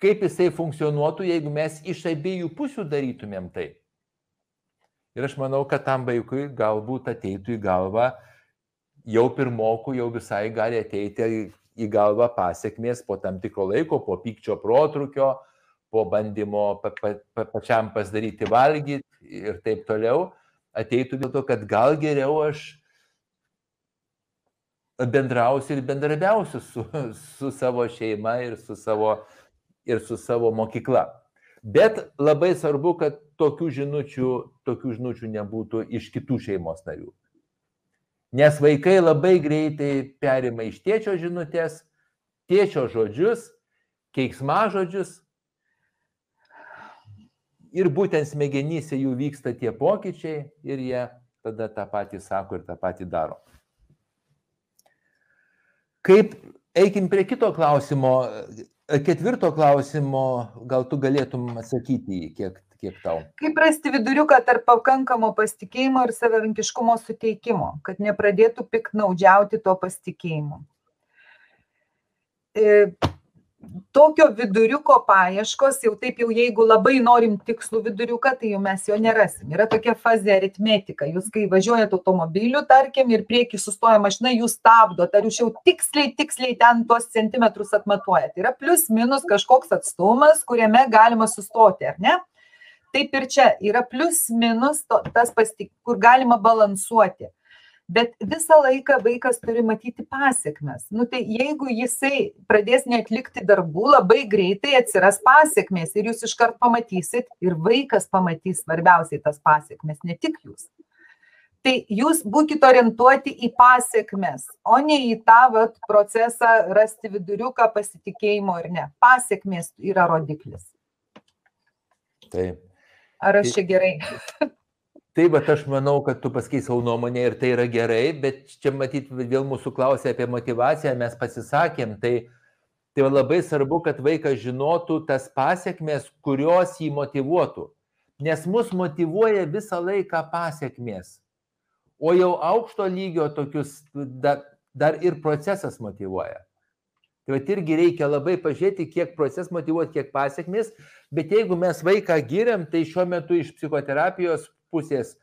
kaip jisai funkcionuotų, jeigu mes iš abiejų pusių darytumėm tai. Ir aš manau, kad tam vaikui galbūt ateitų į galvą, jau pirmokų jau visai gali ateiti į galvą pasiekmės po tam tikro laiko, po pykčio protrukio, po bandymo pa, pa, pa, pačiam pasidaryti valgyti ir taip toliau, ateitų dėl to, kad gal geriau aš bendrausiu ir bendrabiausiu su, su savo šeima ir su savo, ir su savo mokykla. Bet labai svarbu, kad tokių žinučių, tokių žinučių nebūtų iš kitų šeimos narių. Nes vaikai labai greitai perima iš tėčio žinutės, tėčio žodžius, keiksmažodžius. Ir būtent smegenyse jų vyksta tie pokyčiai ir jie tada tą patį sako ir tą patį daro. Kaip, eikim prie kito klausimo, Ketvirto klausimo, gal tu galėtum atsakyti į kiek, kiek tau. Kaip rasti viduriuką tarp pakankamo pasitikėjimo ir savarankiškumo suteikimo, kad nepradėtų piknaudžiauti to pasitikėjimu? Tokio viduriuko paieškos, jau taip jau jeigu labai norim tikslų viduriuką, tai jau mes jo nerasim. Yra tokia fazė aritmetika. Jūs kai važiuojate automobiliu, tarkim, ir prieki sustoja mašina, jūs stabdot, ar jūs jau tiksliai, tiksliai ten tuos centimetrus atmatuojate. Tai yra plus minus kažkoks atstumas, kuriame galima sustoti, ar ne? Taip ir čia yra plus minus to, tas pastik, kur galima balansuoti bet visą laiką vaikas turi matyti pasiekmes. Nu, tai jeigu jisai pradės neatlikti darbų, labai greitai atsiras pasiekmes ir jūs iškart pamatysit ir vaikas pamatys svarbiausiai tas pasiekmes, ne tik jūs. Tai jūs būkite orientuoti į pasiekmes, o ne į tą vat, procesą rasti viduriuką pasitikėjimo ir ne. Pasiekmes yra rodiklis. Taip. Ar aš čia gerai? Taip, bet aš manau, kad tu pasakai savo nuomonę ir tai yra gerai, bet čia matyt vėl mūsų klausė apie motivaciją, mes pasisakėm, tai, tai labai svarbu, kad vaikas žinotų tas pasiekmes, kurios jį motivuotų. Nes mus motivuoja visą laiką pasiekmes. O jau aukšto lygio tokius dar, dar ir procesas motivuoja. Tai va irgi reikia labai pažiūrėti, kiek procesas motivuoti, kiek pasiekmes, bet jeigu mes vaiką giriam, tai šiuo metu iš psichoterapijos pusės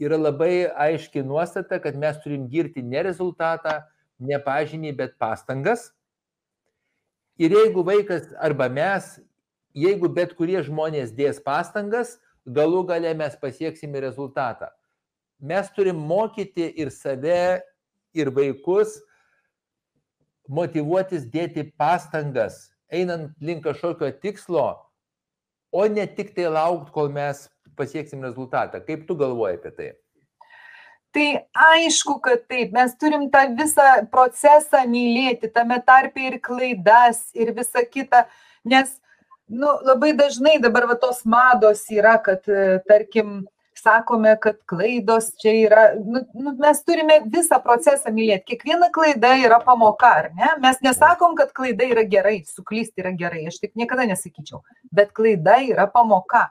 yra labai aiški nuostata, kad mes turim girti ne rezultatą, ne pažinį, bet pastangas. Ir jeigu vaikas arba mes, jeigu bet kurie žmonės dės pastangas, galų gale mes pasieksime rezultatą. Mes turim mokyti ir save, ir vaikus motivuotis dėti pastangas, einant link kažkokio tikslo, o ne tik tai laukti, kol mes pasieksim rezultatą. Kaip tu galvoji apie tai? Tai aišku, kad taip, mes turim tą visą procesą mylėti, tame tarpe ir klaidas, ir visa kita, nes nu, labai dažnai dabar va, tos mados yra, kad, tarkim, sakome, kad klaidos čia yra, nu, nu, mes turime visą procesą mylėti. Kiekviena klaida yra pamoka, ar ne? Mes nesakom, kad klaida yra gerai, suklysti yra gerai, aš taip niekada nesakyčiau, bet klaida yra pamoka.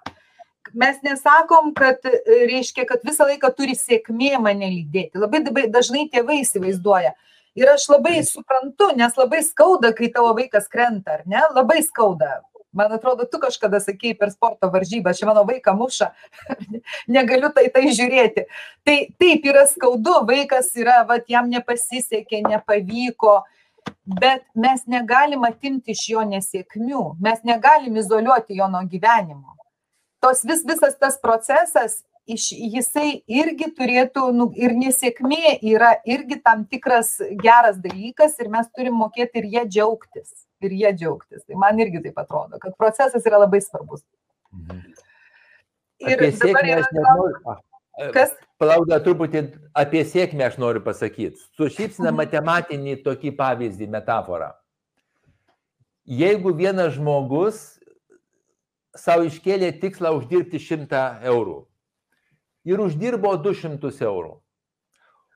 Mes nesakom, kad reiškia, kad visą laiką turi sėkmė mane lydėti. Labai dažnai tėvai įsivaizduoja. Ir aš labai suprantu, nes labai skauda, kai tavo vaikas krenta, ar ne? Labai skauda Man atrodo, tu kažkada sakei per sporto varžybą, čia mano vaiką muša, negaliu tai tai žiūrėti. Tai taip yra skaudu, vaikas yra, va, jam nepasisekė, nepavyko, bet mes negalim atimti iš jo nesėkmių, mes negalim izoliuoti jo nuo gyvenimo. Tos vis, visas tas procesas, iš, jisai irgi turėtų, nu, ir nesėkmė yra irgi tam tikras geras dalykas ir mes turim mokėti ir jie džiaugtis ir jie džiaugtis. Tai man irgi taip atrodo, kad procesas yra labai svarbus. Mhm. Ir apie sėkmę aš nenoriu. Kas? Palauk, truputį apie sėkmę aš noriu pasakyti. Su šypsina mhm. matematinį tokį pavyzdį, metaforą. Jeigu vienas žmogus savo iškėlė tikslą uždirbti 100 eurų ir uždirbo 200 eurų,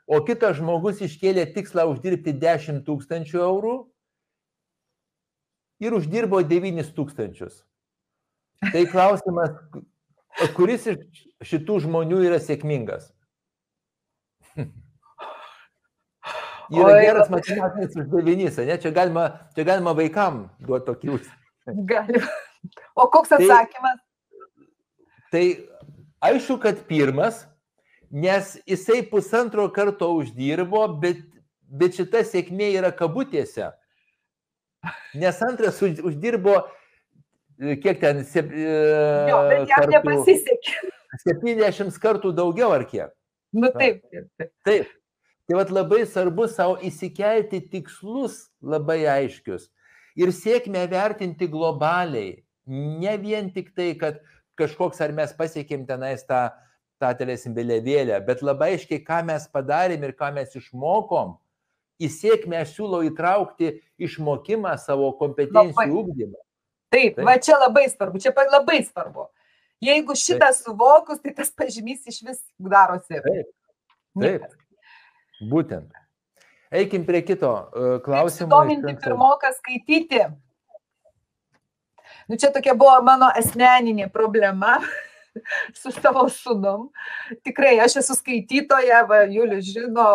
o kitas žmogus iškėlė tikslą uždirbti 10 tūkstančių eurų ir uždirbo 9 tūkstančius. Tai klausimas, kuris iš šitų žmonių yra sėkmingas? Yra Oi, geras matematinis uždavinys, ne? Čia galima, čia galima vaikam duoti tokį uždavinį. Galima. O koks tai- atsakymas? Tai, tai aišku, kad pirmas, nes jisai pusantro karto uždirbo, bet, bet šita sėkmė yra kabutėse. Nes antras uždirbo, e, kiek ten, sep, e, jo, bet jam nepasisekė. 70 kartų daugiau ar kiek? Nu taip, taip. Taip. taip. Tai vad labai svarbu savo įsikelti tikslus labai aiškius ir sėkmę vertinti globaliai. Ne vien tik tai, kad kažkoks ar mes pasiekėm tenais tą, tą telėsim vėliavėlę, bet labai aiškiai, ką mes padarėm ir ką mes išmokom į sėkmę aš siūlau įtraukti išmokimą savo kompetencijų ūkdymą. Taip, Taip, va čia labai svarbu, čia labai svarbu. Jeigu šitą Taip. suvokus, tai tas pažymys iš vis darosi. Taip. Taip. Būtent. Eikim prie kito uh, klausimo. Dominti pirmoką skaityti. Nu, čia tokia buvo mano asmeninė problema su savo sunom. Tikrai, aš esu skaitytoja, va, Julius žino,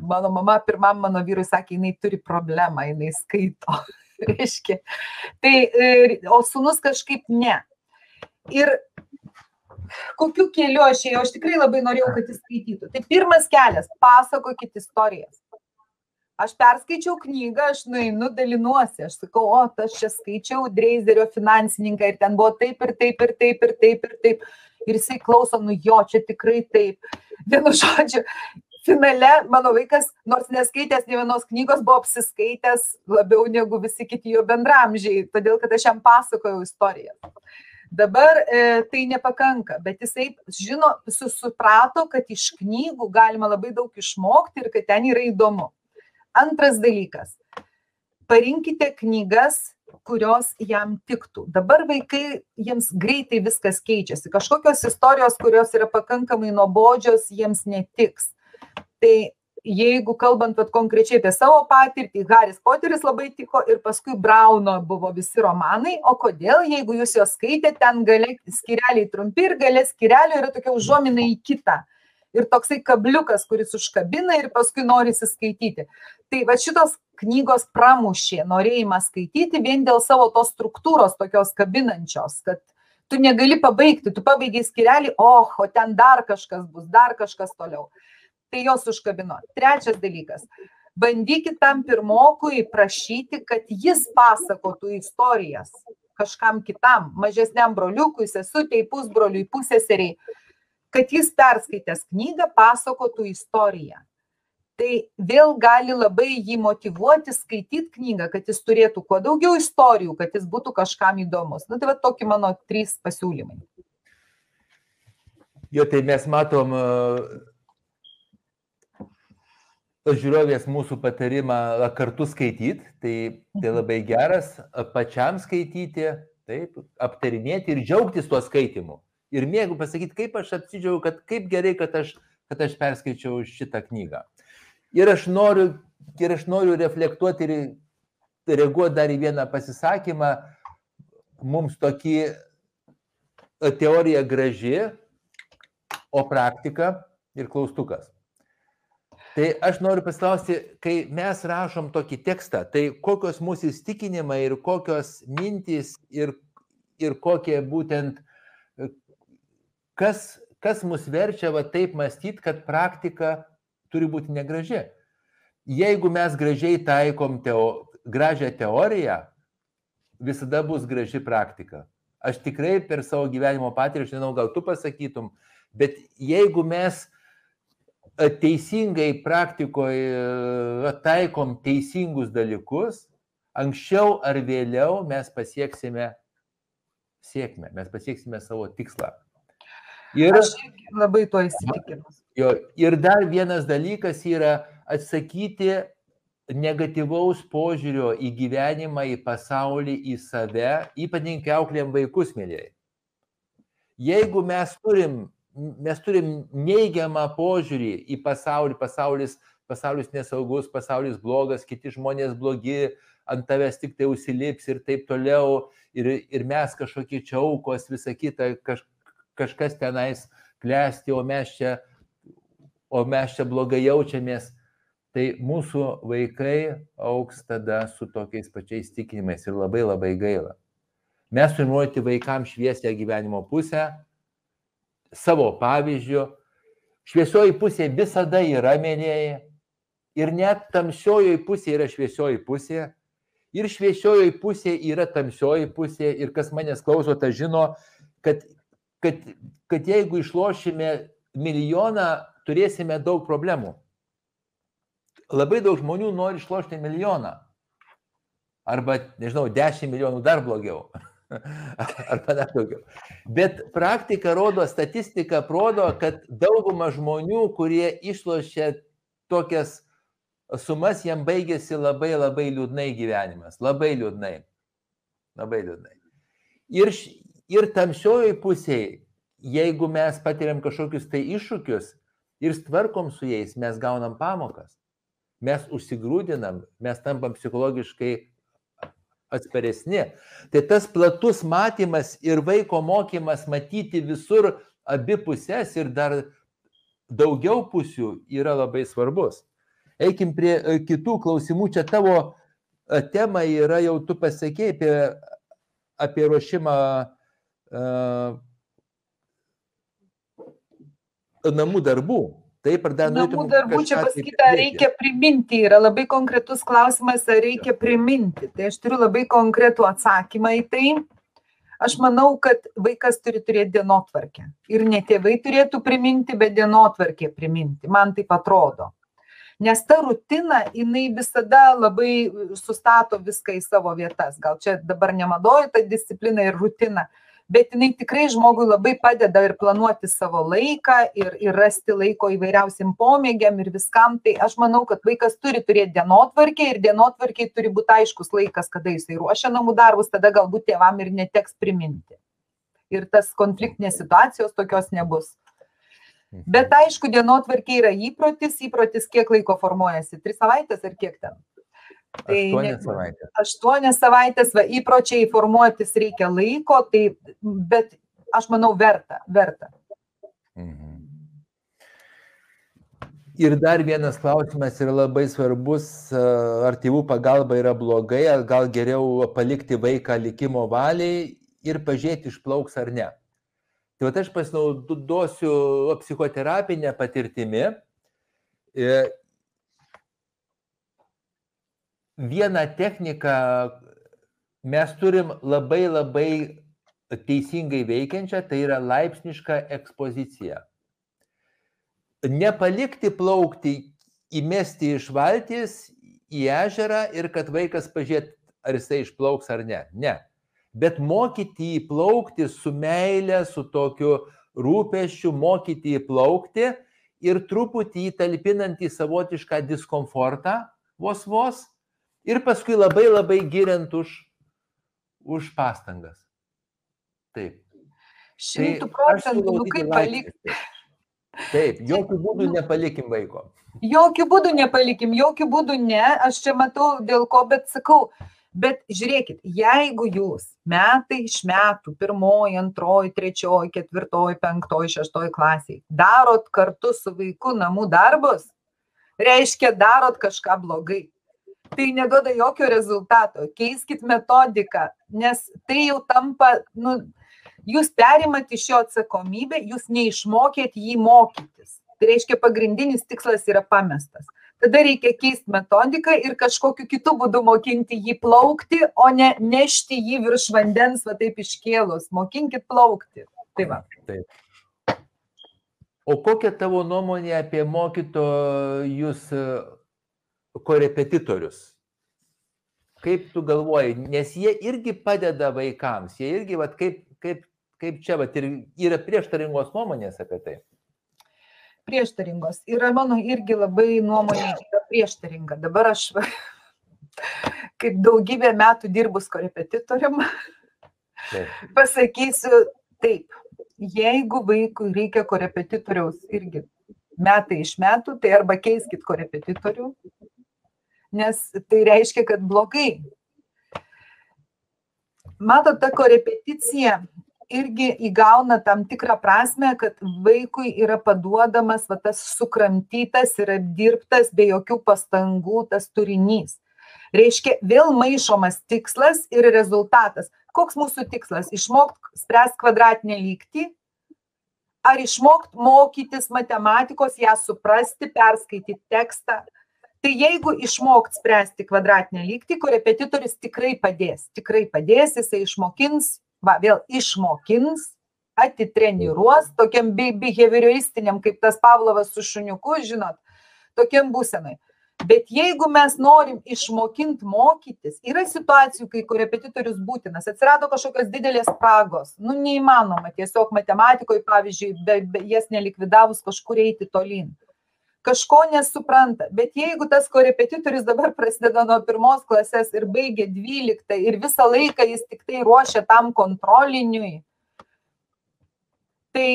mano mama pirmam mano vyrui sakė, jinai turi problemą, jinai skaito. Reiškia. Tai, e, o sunus kažkaip ne. Ir kokiu keliu aš ėjau, aš tikrai labai norėjau, kad jis skaitytų. Tai pirmas kelias - pasakokit istorijas. Aš perskaičiau knygą, aš nueinu, dalinuosi, aš sakau, o, aš čia skaičiau Dreizerio finansininką ir ten buvo taip ir taip ir taip ir taip ir taip. Ir jisai klauso, nu jo, čia tikrai taip. Vienu žodžiu, finale mano vaikas, nors neskaitęs ne vienos knygos, buvo apsiskaitęs labiau negu visi kiti jo bendramžiai, todėl kad aš jam pasakojau istoriją. Dabar e, tai nepakanka, bet jisai žino, suprato, kad iš knygų galima labai daug išmokti ir kad ten yra įdomu. Antras dalykas. Parinkite knygas, kurios jam tiktų. Dabar vaikai, jiems greitai viskas keičiasi. Kažkokios istorijos, kurios yra pakankamai nuobodžios, jiems netiks. Tai jeigu kalbant vat, konkrečiai apie savo patirtį, Haris Poteris labai tiko ir paskui Brauno buvo visi romanai, o kodėl, jeigu jūs juos skaitėte, ten gale skireliai trumpi ir gale skirelio yra tokia užuomina į kitą. Ir toksai kabliukas, kuris užkabina ir paskui norisi skaityti. Tai va šitos knygos pramušė norėjimą skaityti vien dėl savo tos struktūros tokios kabinančios, kad tu negali pabaigti, tu pabaigai skirelį, oh, o ten dar kažkas bus, dar kažkas toliau. Tai jos užkabino. Trečias dalykas. Bandykit tam pirmokui prašyti, kad jis pasakotų istorijas kažkam kitam, mažesniam broliukui, sesutėjai, pusbroliui, pusėseriai kad jis perskaitęs knygą pasakotų istoriją. Tai vėl gali labai jį motivuoti skaityti knygą, kad jis turėtų kuo daugiau istorijų, kad jis būtų kažkam įdomus. Na tai va tokie mano trys pasiūlymai. Jo, tai mes matom žiūrovės mūsų patarimą kartu skaityti, tai, tai mhm. labai geras, pačiam skaityti, taip, aptarinėti ir džiaugtis tuo skaitimu ir mėgau pasakyti, kaip aš apsidžiaugiu, kad kaip gerai, kad aš, kad aš perskaičiau šitą knygą. Ir aš noriu, ir aš noriu reflektuoti ir reaguoti dar į vieną pasisakymą. Mums tokį teorija graži, o praktika ir klaustukas. Tai aš noriu pasiklausti, kai mes rašom tokį tekstą, tai kokios mūsų įstikinimai ir kokios mintys ir, ir kokie būtent kas, kas mus verčia va taip mąstyti, kad praktika turi būti negraži. Jeigu mes gražiai taikom teo, gražią teoriją, visada bus graži praktika. Aš tikrai per savo gyvenimo patirtį, aš nežinau, gal tu pasakytum, bet jeigu mes teisingai praktikoje taikom teisingus dalykus, anksčiau ar vėliau mes pasieksime sėkmę, mes pasieksime savo tikslą. Ir, Aš labai tuo įsitikinus. Jo, ir dar vienas dalykas yra atsakyti negatyvaus požiūrio į gyvenimą, į pasaulį, į save, ypatingai auklėm vaikus, mėlyjei. Jeigu mes turim, mes turim neigiamą požiūrį į pasaulį, pasaulis, pasaulis nesaugus, pasaulis blogas, kiti žmonės blogi, ant tavęs tik tai užsilips ir taip toliau, ir, ir mes kažkokie čia aukos, visa kita, kaž, kažkas tenais klesti, o mes čia, o mes čia blogai jaučiamės, tai mūsų vaikai auks tada su tokiais pačiais tikinimais ir labai labai gaila. Mes turime rodyti vaikams šviesę gyvenimo pusę, savo pavyzdžių. Šviesioji pusė visada yra mėnėjai ir net tamsiojoji pusė yra šviesioji pusė. Ir šviesiojoji pusė yra tamsioji pusė ir kas manęs klauso, ta žino, kad kad, kad jeigu išlošime milijoną, turėsime daug problemų. Labai daug žmonių nori išlošti milijoną. Arba, nežinau, 10 milijonų dar blogiau. Arba dar daugiau. Bet praktika rodo, statistika rodo, kad dauguma žmonių, kurie išlošia tokias sumas, jam baigėsi labai labai liūdnai gyvenimas. Labai liūdnai. Labai liūdnai. Ir, ir tamsiojoje pusėje, jeigu mes patiriam kažkokius tai iššūkius ir tvarkom su jais, mes gaunam pamokas, mes užsigrūdinam, mes tampam psichologiškai atsparesni. Tai tas platus matymas ir vaiko mokymas matyti visur abi pusės ir dar daugiau pusių yra labai svarbus. Eikim prie e, kitų klausimų. Čia tavo e, tema yra, jau tu pasakėjai apie, apie ruošimą namų darbų. Taip, ar dar namų darbų čia pasakyta, reikia priminti, yra labai konkretus klausimas, ar reikia priminti. Tai aš turiu labai konkretų atsakymą į tai. Aš manau, kad vaikas turi turėti dienotvarkę. Ir ne tėvai turėtų priminti, bet dienotvarkė priminti. Man taip atrodo. Nes ta rutina, jinai visada labai sustato viską į savo vietas. Gal čia dabar nemadoju tą discipliną ir rutiną, bet jinai tikrai žmogui labai padeda ir planuoti savo laiką ir, ir rasti laiko įvairiausiam pomėgiam ir viskam. Tai aš manau, kad vaikas turi turėti dienotvarkį ir dienotvarkiai turi būti aiškus laikas, kada jisai ruošia namų darbus, tada galbūt tėvam ir neteks priminti. Ir tas konfliktinės situacijos tokios nebus. Mhm. Bet aišku, dienotvarkiai yra įprotis, įprotis kiek laiko formuojasi, tris savaitės ar kiek ten? Tai aštuonias savaitės. Aštuonias savaitės, va, įpročiai formuotis reikia laiko, tai, bet aš manau verta, verta. Mhm. Ir dar vienas klausimas yra labai svarbus, ar tėvų pagalba yra blogai, ar gal geriau palikti vaiką likimo valiai ir pažiūrėti išplauks ar ne. Tai va aš pasinaudosiu psichoterapinę patirtimį. Vieną techniką mes turim labai labai teisingai veikiančią, tai yra laipsniška ekspozicija nepalikti plaukti, įmesti iš valties į ežerą ir kad vaikas pažiūrėt, ar jisai išplauks ar ne. Ne. Bet mokyti jį plaukti su meile, su tokiu rūpeščiu, mokyti jį plaukti ir truputį įtalpinant į savotišką diskomfortą vos vos ir paskui labai labai giriant už, už pastangas. Taip. Šimtų tai procentų, nu kaip palikti. Taip, jokių būdų nepalikim vaiko. Jokių būdų nepalikim, jokių būdų ne, aš čia matau dėl ko, bet sakau, bet žiūrėkit, jeigu jūs metai iš metų, pirmoji, antroji, trečioji, ketvirtoji, penktoji, šeštoji klasiai, darot kartu su vaiku namų darbus, reiškia darot kažką blogai. Tai neduoda jokio rezultato. Keiskit metodiką, nes tai jau tampa, nu, jūs perimat iš jo atsakomybę, jūs neišmokėt jį mokytis. Tai reiškia, pagrindinis tikslas yra pamestas. Tada reikia keisti metodiką ir kažkokiu kitu būdu mokinti jį plaukti, o ne nešti jį virš vandens, va taip iškėlus. Mokinkit plaukti. Tai va. Taip. O kokia tavo nuomonė apie mokytojus korepetitorius? Kaip tu galvoji, nes jie irgi padeda vaikams, jie irgi, va, kaip, kaip kaip čia, vat, ir yra prieštaringos nuomonės apie tai? Prieštaringos. Yra mano irgi labai nuomonė prieštaringa. Dabar aš kaip daugybę metų dirbus korepetitorium pasakysiu taip. Jeigu vaikui reikia korepetitoriaus irgi metai iš metų, tai arba keiskit korepetitorių, nes tai reiškia, kad blogai. Matot, ta korepeticija irgi įgauna tam tikrą prasme, kad vaikui yra paduodamas va, tas sukramtytas ir apdirbtas be jokių pastangų tas turinys. Reiškia, vėl maišomas tikslas ir rezultatas. Koks mūsų tikslas? Išmokti spręsti kvadratinę lygtį, ar išmokti mokytis matematikos, ją suprasti, perskaityti tekstą. Tai jeigu išmokt spręsti kvadratinę lygtį, korepetitorius tikrai padės, tikrai padės, jisai išmokins, va, vėl išmokins, atitreniruos, tokiam behavioristiniam, kaip tas Pavlovas su šuniuku, žinot, tokiam būsenai. Bet jeigu mes norim išmokinti mokytis, yra situacijų, kai korepetitorius būtinas, atsirado kažkokios didelės spragos, nu neįmanoma. Tiesiog matematikoje, pavyzdžiui, be, be, jas nelikvidavus kažkur eiti tolyn kažko nesupranta. Bet jeigu tas korepetitorius dabar prasideda nuo pirmos klasės ir baigia dvyliktą ir visą laiką jis tik tai ruošia tam kontroliniui, tai,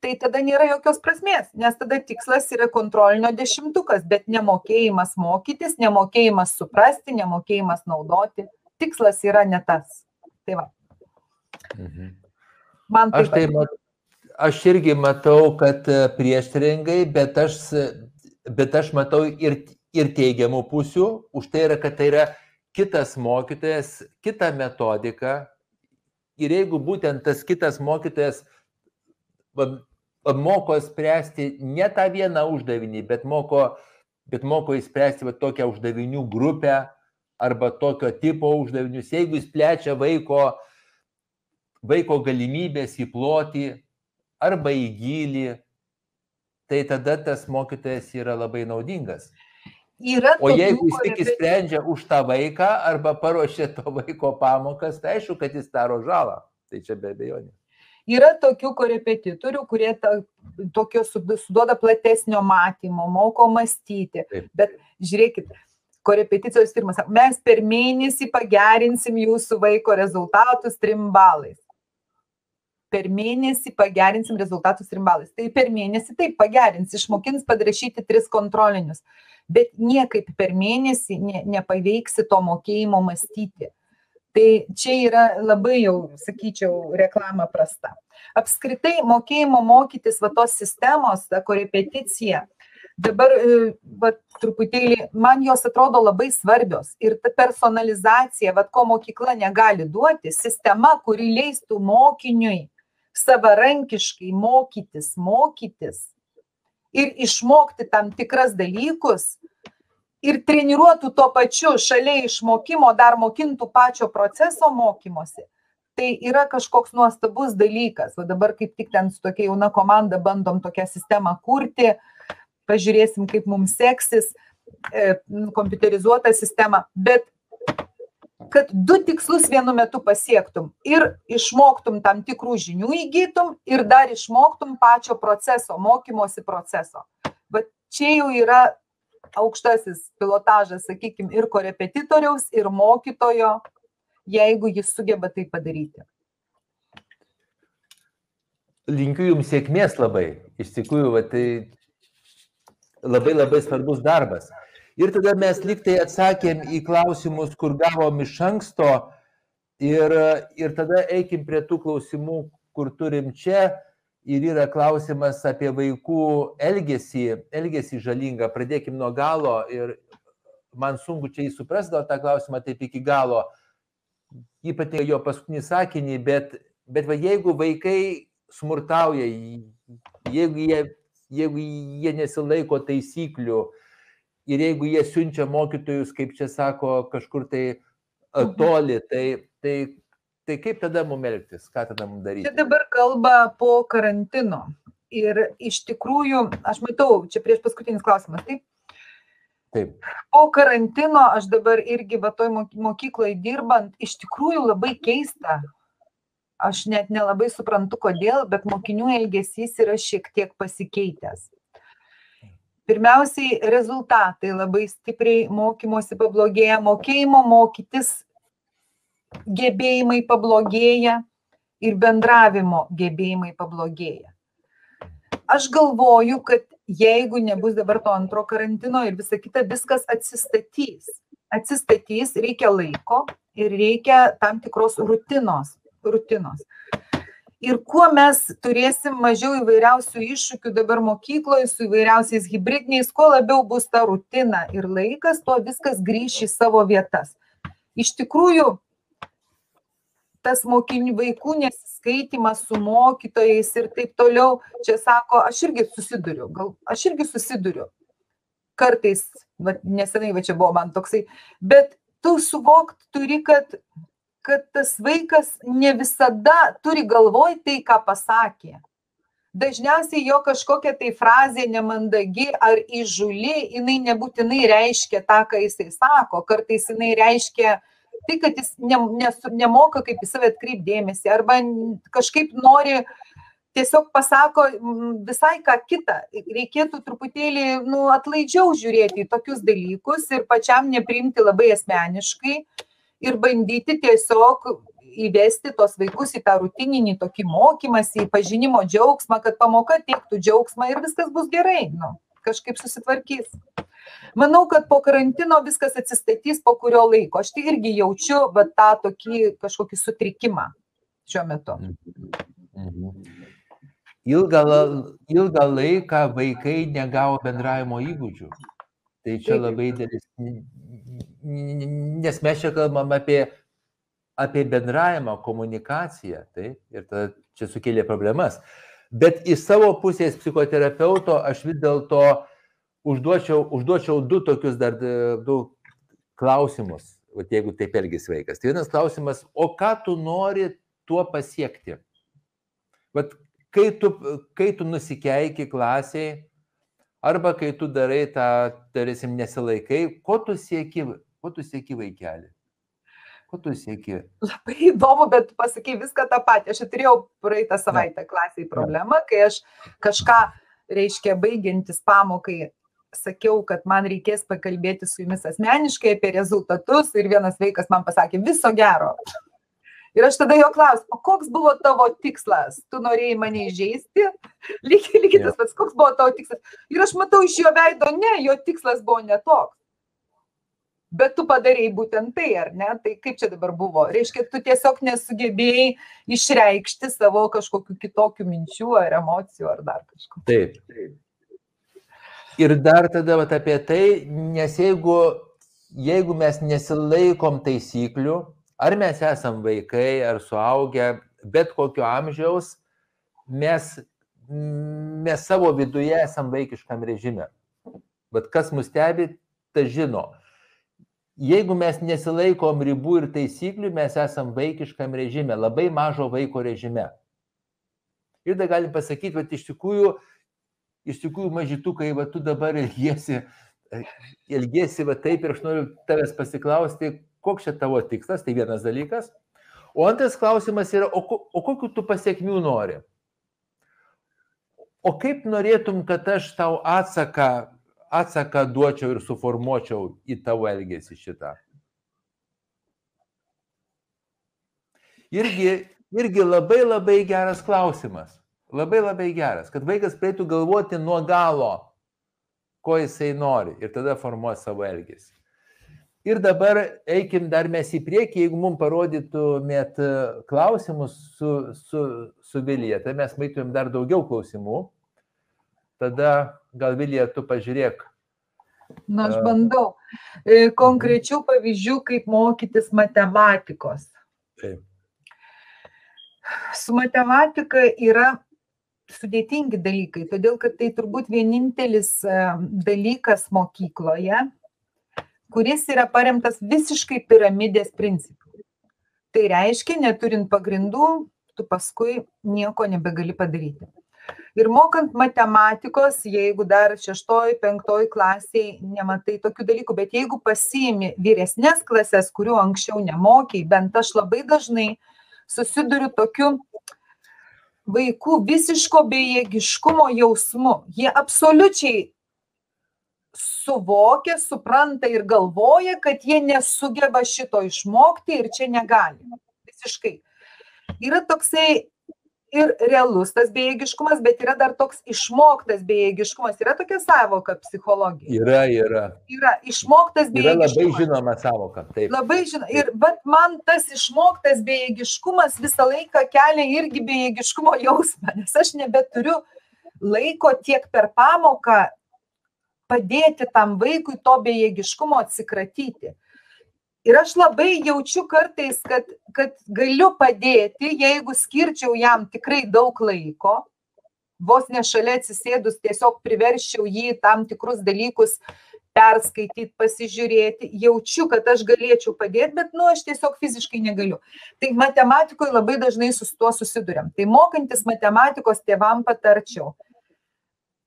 tai tada nėra jokios prasmės, nes tada tikslas yra kontrolinio dešimtukas, bet nemokėjimas mokytis, nemokėjimas suprasti, nemokėjimas naudoti. Tikslas yra ne tas. Tai va. Mhm. Man taip aš tai matau aš irgi matau, kad prieštaringai, bet aš bet aš matau ir, ir teigiamų pusių, už tai yra, kad tai yra kitas mokytojas, kita metodika. Ir jeigu būtent tas kitas mokytojas moko spręsti ne tą vieną uždavinį, bet moko, bet moko įspręsti va, tokią uždavinių grupę arba tokio tipo uždavinius, jeigu jis plečia vaiko, vaiko galimybės į plotį arba į gilį, tai tada tas mokytojas yra labai naudingas. Yra o jeigu jis tik sprendžia už tą vaiką arba paruošia to vaiko pamokas, tai aišku, kad jis daro žalą. Tai čia be abejonės. Yra tokių korepetitorių, kurie ta, tokio suduoda platesnio matymo, moko mąstyti. Taip. Bet žiūrėkit, korepeticijos firmas, mes per mėnesį pagerinsim jūsų vaiko rezultatus trim balais per mėnesį pagerinsim rezultatus trim balais. Tai per mėnesį taip pagerins, išmokins padrašyti tris kontrolinius, bet niekaip per mėnesį ne, nepaveiksi to mokėjimo mąstyti. Tai čia yra labai jau, sakyčiau, reklama prasta. Apskritai, mokėjimo mokytis va tos sistemos, ta korepeticija, Dabar, e, va, truputėlį, man jos atrodo labai svarbios. Ir ta personalizacija, va, ko mokykla negali duoti, sistema, kuri leistų mokiniui savarankiškai mokytis, mokytis ir išmokti tam tikras dalykus ir treniruotų tuo pačiu šalia išmokimo, dar mokintų pačio proceso mokymosi. Tai yra kažkoks nuostabus dalykas. O dabar kaip tik ten su tokia jauna komanda bandom tokią sistemą kurti, pažiūrėsim, kaip mums seksis e, kompiuterizuotą sistemą, bet kad du tikslus vienu metu pasiektum ir išmoktum tam tikrų žinių įgytum ir dar išmoktum pačio proceso, mokymosi proceso. Bet čia jau yra aukštasis pilotažas, sakykime, ir korepetitoriaus, ir mokytojo, jeigu jis sugeba tai padaryti. Linkiu Jums sėkmės labai. Iš tikrųjų, va, tai labai labai svarbus darbas. Ir tada mes liktai atsakėm į klausimus, kur gavom iš anksto ir, ir tada eikim prie tų klausimų, kur turim čia. Ir yra klausimas apie vaikų elgesį, elgesį žalingą. Pradėkim nuo galo ir man sunku čia įsuprasti gal tą klausimą taip iki galo, ypatingai jo paskutinį sakinį, bet, bet va, jeigu vaikai smurtauja, jeigu jie jeigu jie nesilaiko taisyklių ir jeigu jie siunčia mokytojus, kaip čia sako, kažkur tai mhm. toli, tai, tai, tai kaip tada mums elgtis, ką tada mums daryti? Čia dabar kalba po karantino. Ir iš tikrųjų, aš matau, čia prieš paskutinis klausimas, taip? Taip. Po karantino aš dabar irgi va toj mokykloje dirbant, iš tikrųjų labai keista, aš net nelabai suprantu kodėl, bet mokinių elgesys yra šiek tiek pasikeitęs. Pirmiausiai, rezultatai labai stipriai mokymosi pablogėja, mokėjimo mokytis gebėjimai pablogėja ir bendravimo gebėjimai pablogėja. Aš galvoju, kad jeigu nebus dabar to antro karantino ir visa kita, viskas atsistatys. Atsistatys, reikia laiko ir reikia tam tikros rutinos rutinos. Ir kuo mes turėsim mažiau įvairiausių iššūkių dabar mokykloje su įvairiausiais hybridiniais, kuo labiau bus ta rutina ir laikas, tuo viskas grįš į savo vietas. Iš tikrųjų, tas mokinių vaikų nesiskaitimas su mokytojais ir taip toliau, čia sako, aš irgi susiduriu, gal aš irgi susiduriu. Kartais, va, nesenai va čia buvo man toksai, bet tu suvokt turi, kad kad tas vaikas ne visada turi galvoj tai, ką pasakė. Dažniausiai jo kažkokia tai frazė nemandagi ar įžuli, jinai nebūtinai reiškia tą, ką jisai sako, kartais jinai reiškia tai, kad jis ne, ne, nemoka kaip į save atkreipdėmėsi arba kažkaip nori tiesiog pasako visai ką kitą. Reikėtų truputėlį nu, atlaidžiau žiūrėti į tokius dalykus ir pačiam neprimti labai asmeniškai ir bandyti tiesiog įvesti tos vaikus į tą rutininį tokį mokymąsi, į pažinimo džiaugsmą, kad pamoka teiktų džiaugsmą ir viskas bus gerai, nu, kažkaip susitvarkys. Manau, kad po karantino viskas atsistatys po kurio laiko. Aš tai irgi jaučiu, bet tą tokį kažkokį sutrikimą šiuo metu. Mhm. Ilgą, ilgą laiką vaikai negavo bendravimo įgūdžių. Tai čia labai didelis nes mes čia kalbam apie, apie bendravimą, komunikaciją, taip, ir tada čia sukėlė problemas. Bet iš savo pusės psichoterapeuto aš vis dėlto užduočiau, užduočiau du tokius dar du klausimus, vat, jeigu taip elgis vaikas. Tai vienas klausimas, o ką tu nori tuo pasiekti? Vat, kai, tu, kai tu nusikeiki klasiai, arba kai tu darai tą, tarysim, nesilaikai, ko tu sieki Ko tu sieki vaikeli? Ko tu sieki? Labai įdomu, bet pasakai viską tą patį. Aš turėjau praeitą savaitę klasiai problemą, kai aš kažką, reiškia, baigiantis pamokai, sakiau, kad man reikės pakalbėti su jumis asmeniškai apie rezultatus ir vienas vaikas man pasakė viso gero. Ir aš tada jo klausiu, o koks buvo tavo tikslas? Tu norėjai mane įžeisti? Lygiai lygiai tas pats, koks buvo tavo tikslas? Ir aš matau iš jo veido, ne, jo tikslas buvo netoks bet tu padarėjai būtent tai, ar ne? Tai kaip čia dabar buvo? Reiškia, tu tiesiog nesugebėjai išreikšti savo kažkokių kitokių minčių ar emocijų ar dar kažko. Taip. taip. Ir dar tada vat, apie tai, nes jeigu, jeigu mes nesilaikom taisyklių, ar mes esam vaikai, ar suaugę, bet kokio amžiaus, mes, mes savo viduje esam vaikiškam režime. Bet kas mus stebi, tas žino. Jeigu mes nesilaikom ribų ir taisyklių, mes esam vaikiškam režime, labai mažo vaiko režime. Ir dar galim pasakyti, kad iš tikrųjų, iš tikrųjų mažytukai, va tu dabar elgiesi, elgiesi va taip ir aš noriu tavęs pasiklausti, koks čia tavo tikslas, tai vienas dalykas. O antras klausimas yra, o, o kokiu tu pasiekmių nori? O kaip norėtum, kad aš tau atsaką, atsaką duočiau ir suformuočiau į tavo elgesį šitą? Irgi, irgi labai labai geras klausimas. Labai labai geras, kad vaikas pradėtų galvoti nuo galo, ko jisai nori ir tada formuos savo elgesį. Ir dabar eikim dar mes į priekį, jeigu mums parodytumėt e, klausimus su, su, su Vilija, tai mes matytumėm dar daugiau klausimų. Tada gal Vilija, tu pažiūrėk. Na, aš bandau. E, konkrečių pavyzdžių, kaip mokytis matematikos. Taip. Su matematika yra sudėtingi dalykai, todėl kad tai turbūt vienintelis e, dalykas mokykloje, kuris yra paremtas visiškai piramidės principu. Tai reiškia, neturint pagrindų, tu paskui nieko nebegali padaryti. Ir mokant matematikos, jeigu dar šeštoji, penktoji klasiai nematai tokių dalykų, bet jeigu pasiimi vyresnės klasės, kurių anksčiau nemokiai, bent aš labai dažnai susiduriu tokiu vaikų visiško bejėgiškumo jausmu. Jie absoliučiai suvokia, supranta ir galvoja, kad jie nesugeba šito išmokti ir čia negali. Visiškai. Yra toksai ir realus tas bejėgiškumas, bet yra dar toks išmoktas bejėgiškumas. Yra tokia savoka psichologija. Yra, yra. Yra išmoktas bejėgiškumas. Yra labai žinoma savoka. Taip. Labai žinoma. Ir bet man tas išmoktas bejėgiškumas visą laiką kelia irgi bejėgiškumo jausmą, nes aš nebeturiu laiko tiek per pamoką padėti tam vaikui to bejėgiškumo atsikratyti. Ir aš labai jaučiu kartais, kad, kad galiu padėti, jeigu skirčiau jam tikrai daug laiko, vos ne šalia atsisėdus tiesiog priverščiau jį tam tikrus dalykus perskaityti, pasižiūrėti, jaučiu, kad aš galėčiau padėti, bet, nu, aš tiesiog fiziškai negaliu. Tai matematikoje labai dažnai su tuo susidurėm. Tai mokantis matematikos tėvam patarčiau.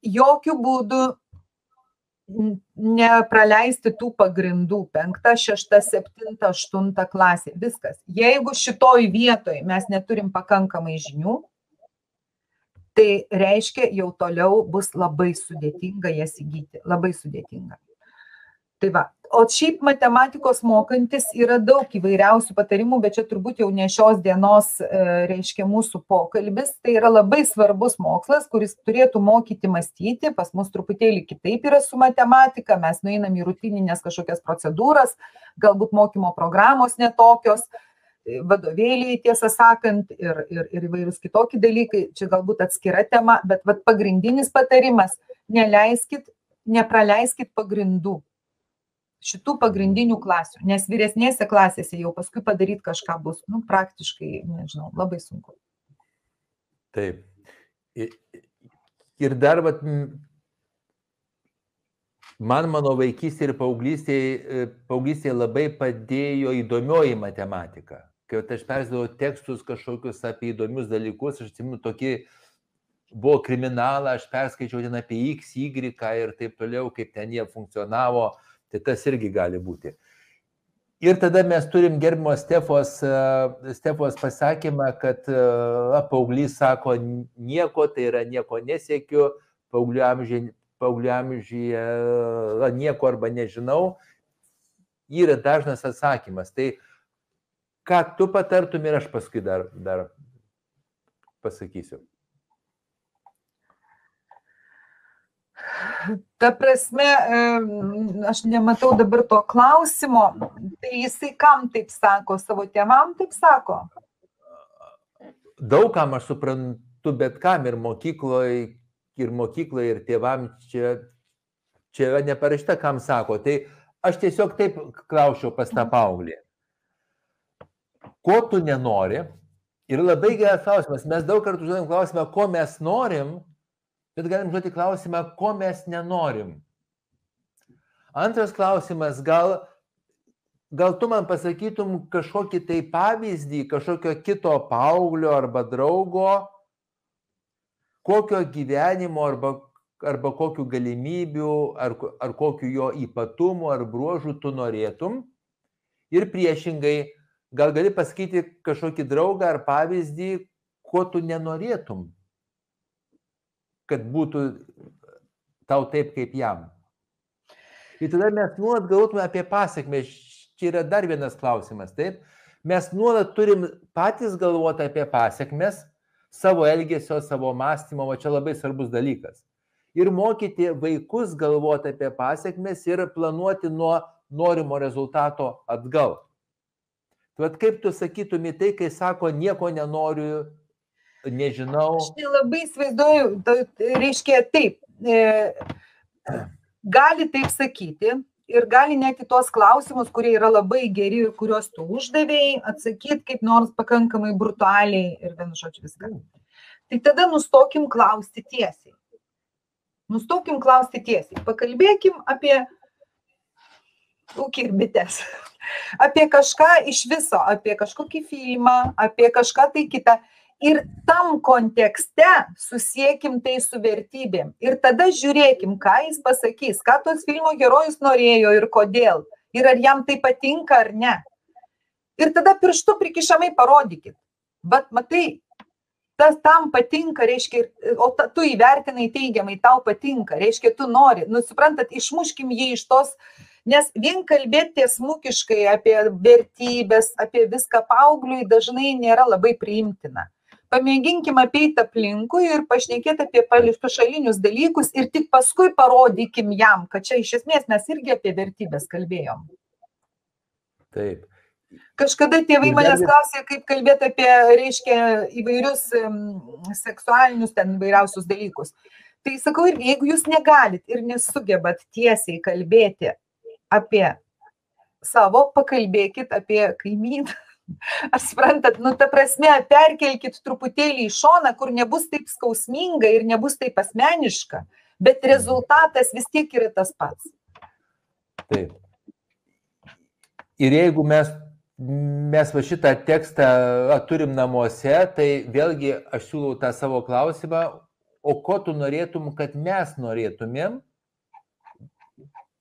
Jokių būdų nepraleisti tų pagrindų penktą, šeštą, septintą, aštuntą klasę. Viskas. Jeigu šitoj vietoj mes neturim pakankamai žinių, tai reiškia, jau toliau bus labai sudėtinga jas įgyti. Labai sudėtinga. Tai va, o šiaip matematikos mokantis yra daug įvairiausių patarimų, bet čia turbūt jau ne šios dienos, e, reiškia, mūsų pokalbis. Tai yra labai svarbus mokslas, kuris turėtų mokyti mąstyti. Pas mus truputėlį kitaip yra su matematika, mes nueinam į rutininės kažkokias procedūras, galbūt mokymo programos netokios e, vadovėliai, tiesą sakant, ir, ir, ir įvairūs kitokie dalykai, čia galbūt atskira tema, bet vat, pagrindinis patarimas - neleiskit, nepraleiskit pagrindų šitų pagrindinių klasių, nes vyresnėse klasėse jau paskui padaryti kažką bus, nu, praktiškai, nežinau, labai sunku. Taip. Ir dar, vat, man mano vaikystėje ir paauglystėje, paauglystėje labai padėjo įdomioji matematika. Kai aš persidavau tekstus kažkokius apie įdomius dalykus, aš atsimenu tokį, buvo kriminalą, aš perskaičiau ten apie X, Y ir taip toliau, kaip ten jie funkcionavo, Tai tas irgi gali būti. Ir tada mes turim gerbimo Stefos, e, Stefos pasakymą, kad e, paauglys sako nieko, tai yra nieko nesiekiu, paauglių amžiai, paauglių amžiai nieko arba nežinau, yra dažnas atsakymas. Tai ką tu patartum ir aš paskui dar, dar pasakysiu. Ta prasme, aš nematau dabar to klausimo, tai jisai kam taip sako, savo tėvam taip sako? Daugam aš suprantu, bet kam ir mokykloje, ir mokykloje, ir tėvam čia čia yra neparašyta, kam sako. Tai aš tiesiog taip klausiau pas tą paauglį. Ko tu nenori? Ir labai geras klausimas. Mes daug kartų užduodam klausimą, ko mes norim, bet galim užduoti klausimą, ko mes nenorim. Antras klausimas, gal, gal tu man pasakytum kažkokį tai pavyzdį, kažkokio kito paauglio arba draugo, kokio gyvenimo arba, arba kokiu galimybių, ar, ar kokiu jo ypatumu ar bruožu tu norėtum. Ir priešingai, gal gali pasakyti kažkokį draugą ar pavyzdį, ko tu nenorėtum, kad būtų tau taip kaip jam. Ir tada mes nuolat galvotume apie pasiekmes. Čia yra dar vienas klausimas, taip? Mes nuolat turim patys galvoti apie pasiekmes, savo elgesio, savo mąstymo, o čia labai svarbus dalykas. Ir mokyti vaikus galvoti apie pasiekmes ir planuoti nuo norimo rezultato atgal. Tai kaip tu sakytum į tai, kai sako, nieko nenoriu, nežinau. Aš tai labai įsivaizduoju, reiškia taip, e, gali taip sakyti ir gali net į tuos klausimus, kurie yra labai geri ir kuriuos tu uždavėjai, atsakyti kaip nors pakankamai brutaliai ir vienu žodžiu viską. Tai tada nustokim klausti tiesiai. Nustokim klausti tiesiai. Pakalbėkim apie ūkį ir bites. Apie kažką iš viso, apie kažkokį filmą, apie kažką tai kitą ir tam kontekste susiekim tai su vertybėm. Ir tada žiūrėkim, ką jis pasakys, ką tos filmo herojus norėjo ir kodėl. Ir ar jam tai patinka ar ne. Ir tada pirštu prikišamai parodykit. Bet matai, tas tam patinka, reiškia, o ta, tu įvertinai teigiamai, tau patinka, reiškia, tu nori. Nu, suprantat, išmuškim jį iš tos, nes vien kalbėti tiesmukiškai apie vertybės, apie viską paaugliui dažnai nėra labai priimtina pamėginkim apeit aplinkui ir pašnekėt apie pašalinius dalykus ir tik paskui parodykim jam, kad čia iš esmės mes irgi apie vertybės kalbėjom. Taip. Kažkada tėvai manęs klausė, kaip kalbėti apie, reiškia, įvairius seksualinius ten įvairiausius dalykus. Tai sakau, ir jeigu jūs negalit ir nesugebat tiesiai kalbėti apie savo, pakalbėkit apie kaimyną Ar suprantat, nu ta prasme, perkelkit truputėlį į šoną, kur nebus taip skausminga ir nebus taip asmeniška, bet rezultatas vis tiek yra tas pats. Taip. Ir jeigu mes, mes va šitą tekstą turim namuose, tai vėlgi aš siūlau tą savo klausimą, o ko tu norėtum, kad mes norėtumėm,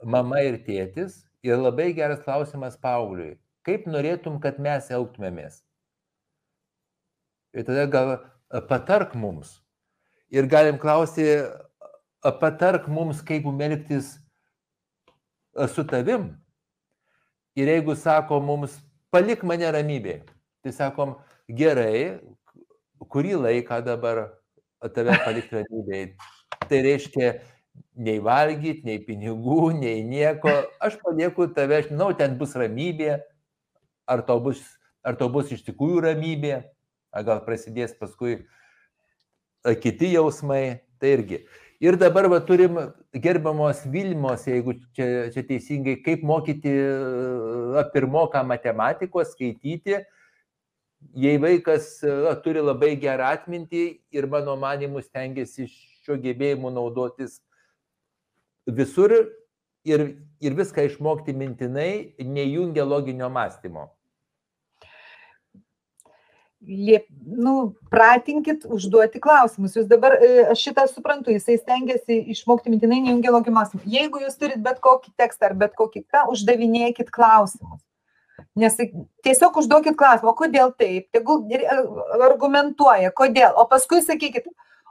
mama ir tėtis, ir labai geras klausimas paaugliui kaip norėtum, kad mes elgtumėmės. Ir tada gal patark mums. Ir galim klausti, patark mums, kaip melktis su tavim. Ir jeigu sako mums, palik mane ramybėje, tai sakom, gerai, kurį laiką dabar tave palikti ramybėje. Tai reiškia, nei valgyti, nei pinigų, nei nieko. Aš palieku tave, aš žinau, ten bus ramybė, ar tau bus, ar tau bus iš tikrųjų ramybė, ar gal prasidės paskui kiti jausmai, tai irgi. Ir dabar va, turim gerbiamos Vilmos, jeigu čia, čia teisingai, kaip mokyti pirmoką matematikos, skaityti, jei vaikas turi labai gerą atmintį ir mano manimus tengiasi šio gebėjimu naudotis visur ir, ir viską išmokti mintinai, nejungia loginio mąstymo liep, nu, pratinkit užduoti klausimus. Jūs dabar, e, aš šitą suprantu, jisai stengiasi išmokti mintinai nejungia logį mąstymą. Jeigu jūs turit bet kokį tekstą ar bet kokį ką, uždavinėkit klausimus. Nes tiesiog užduokit klausimą, kodėl taip, tegul argumentuoja, kodėl, o paskui sakykit,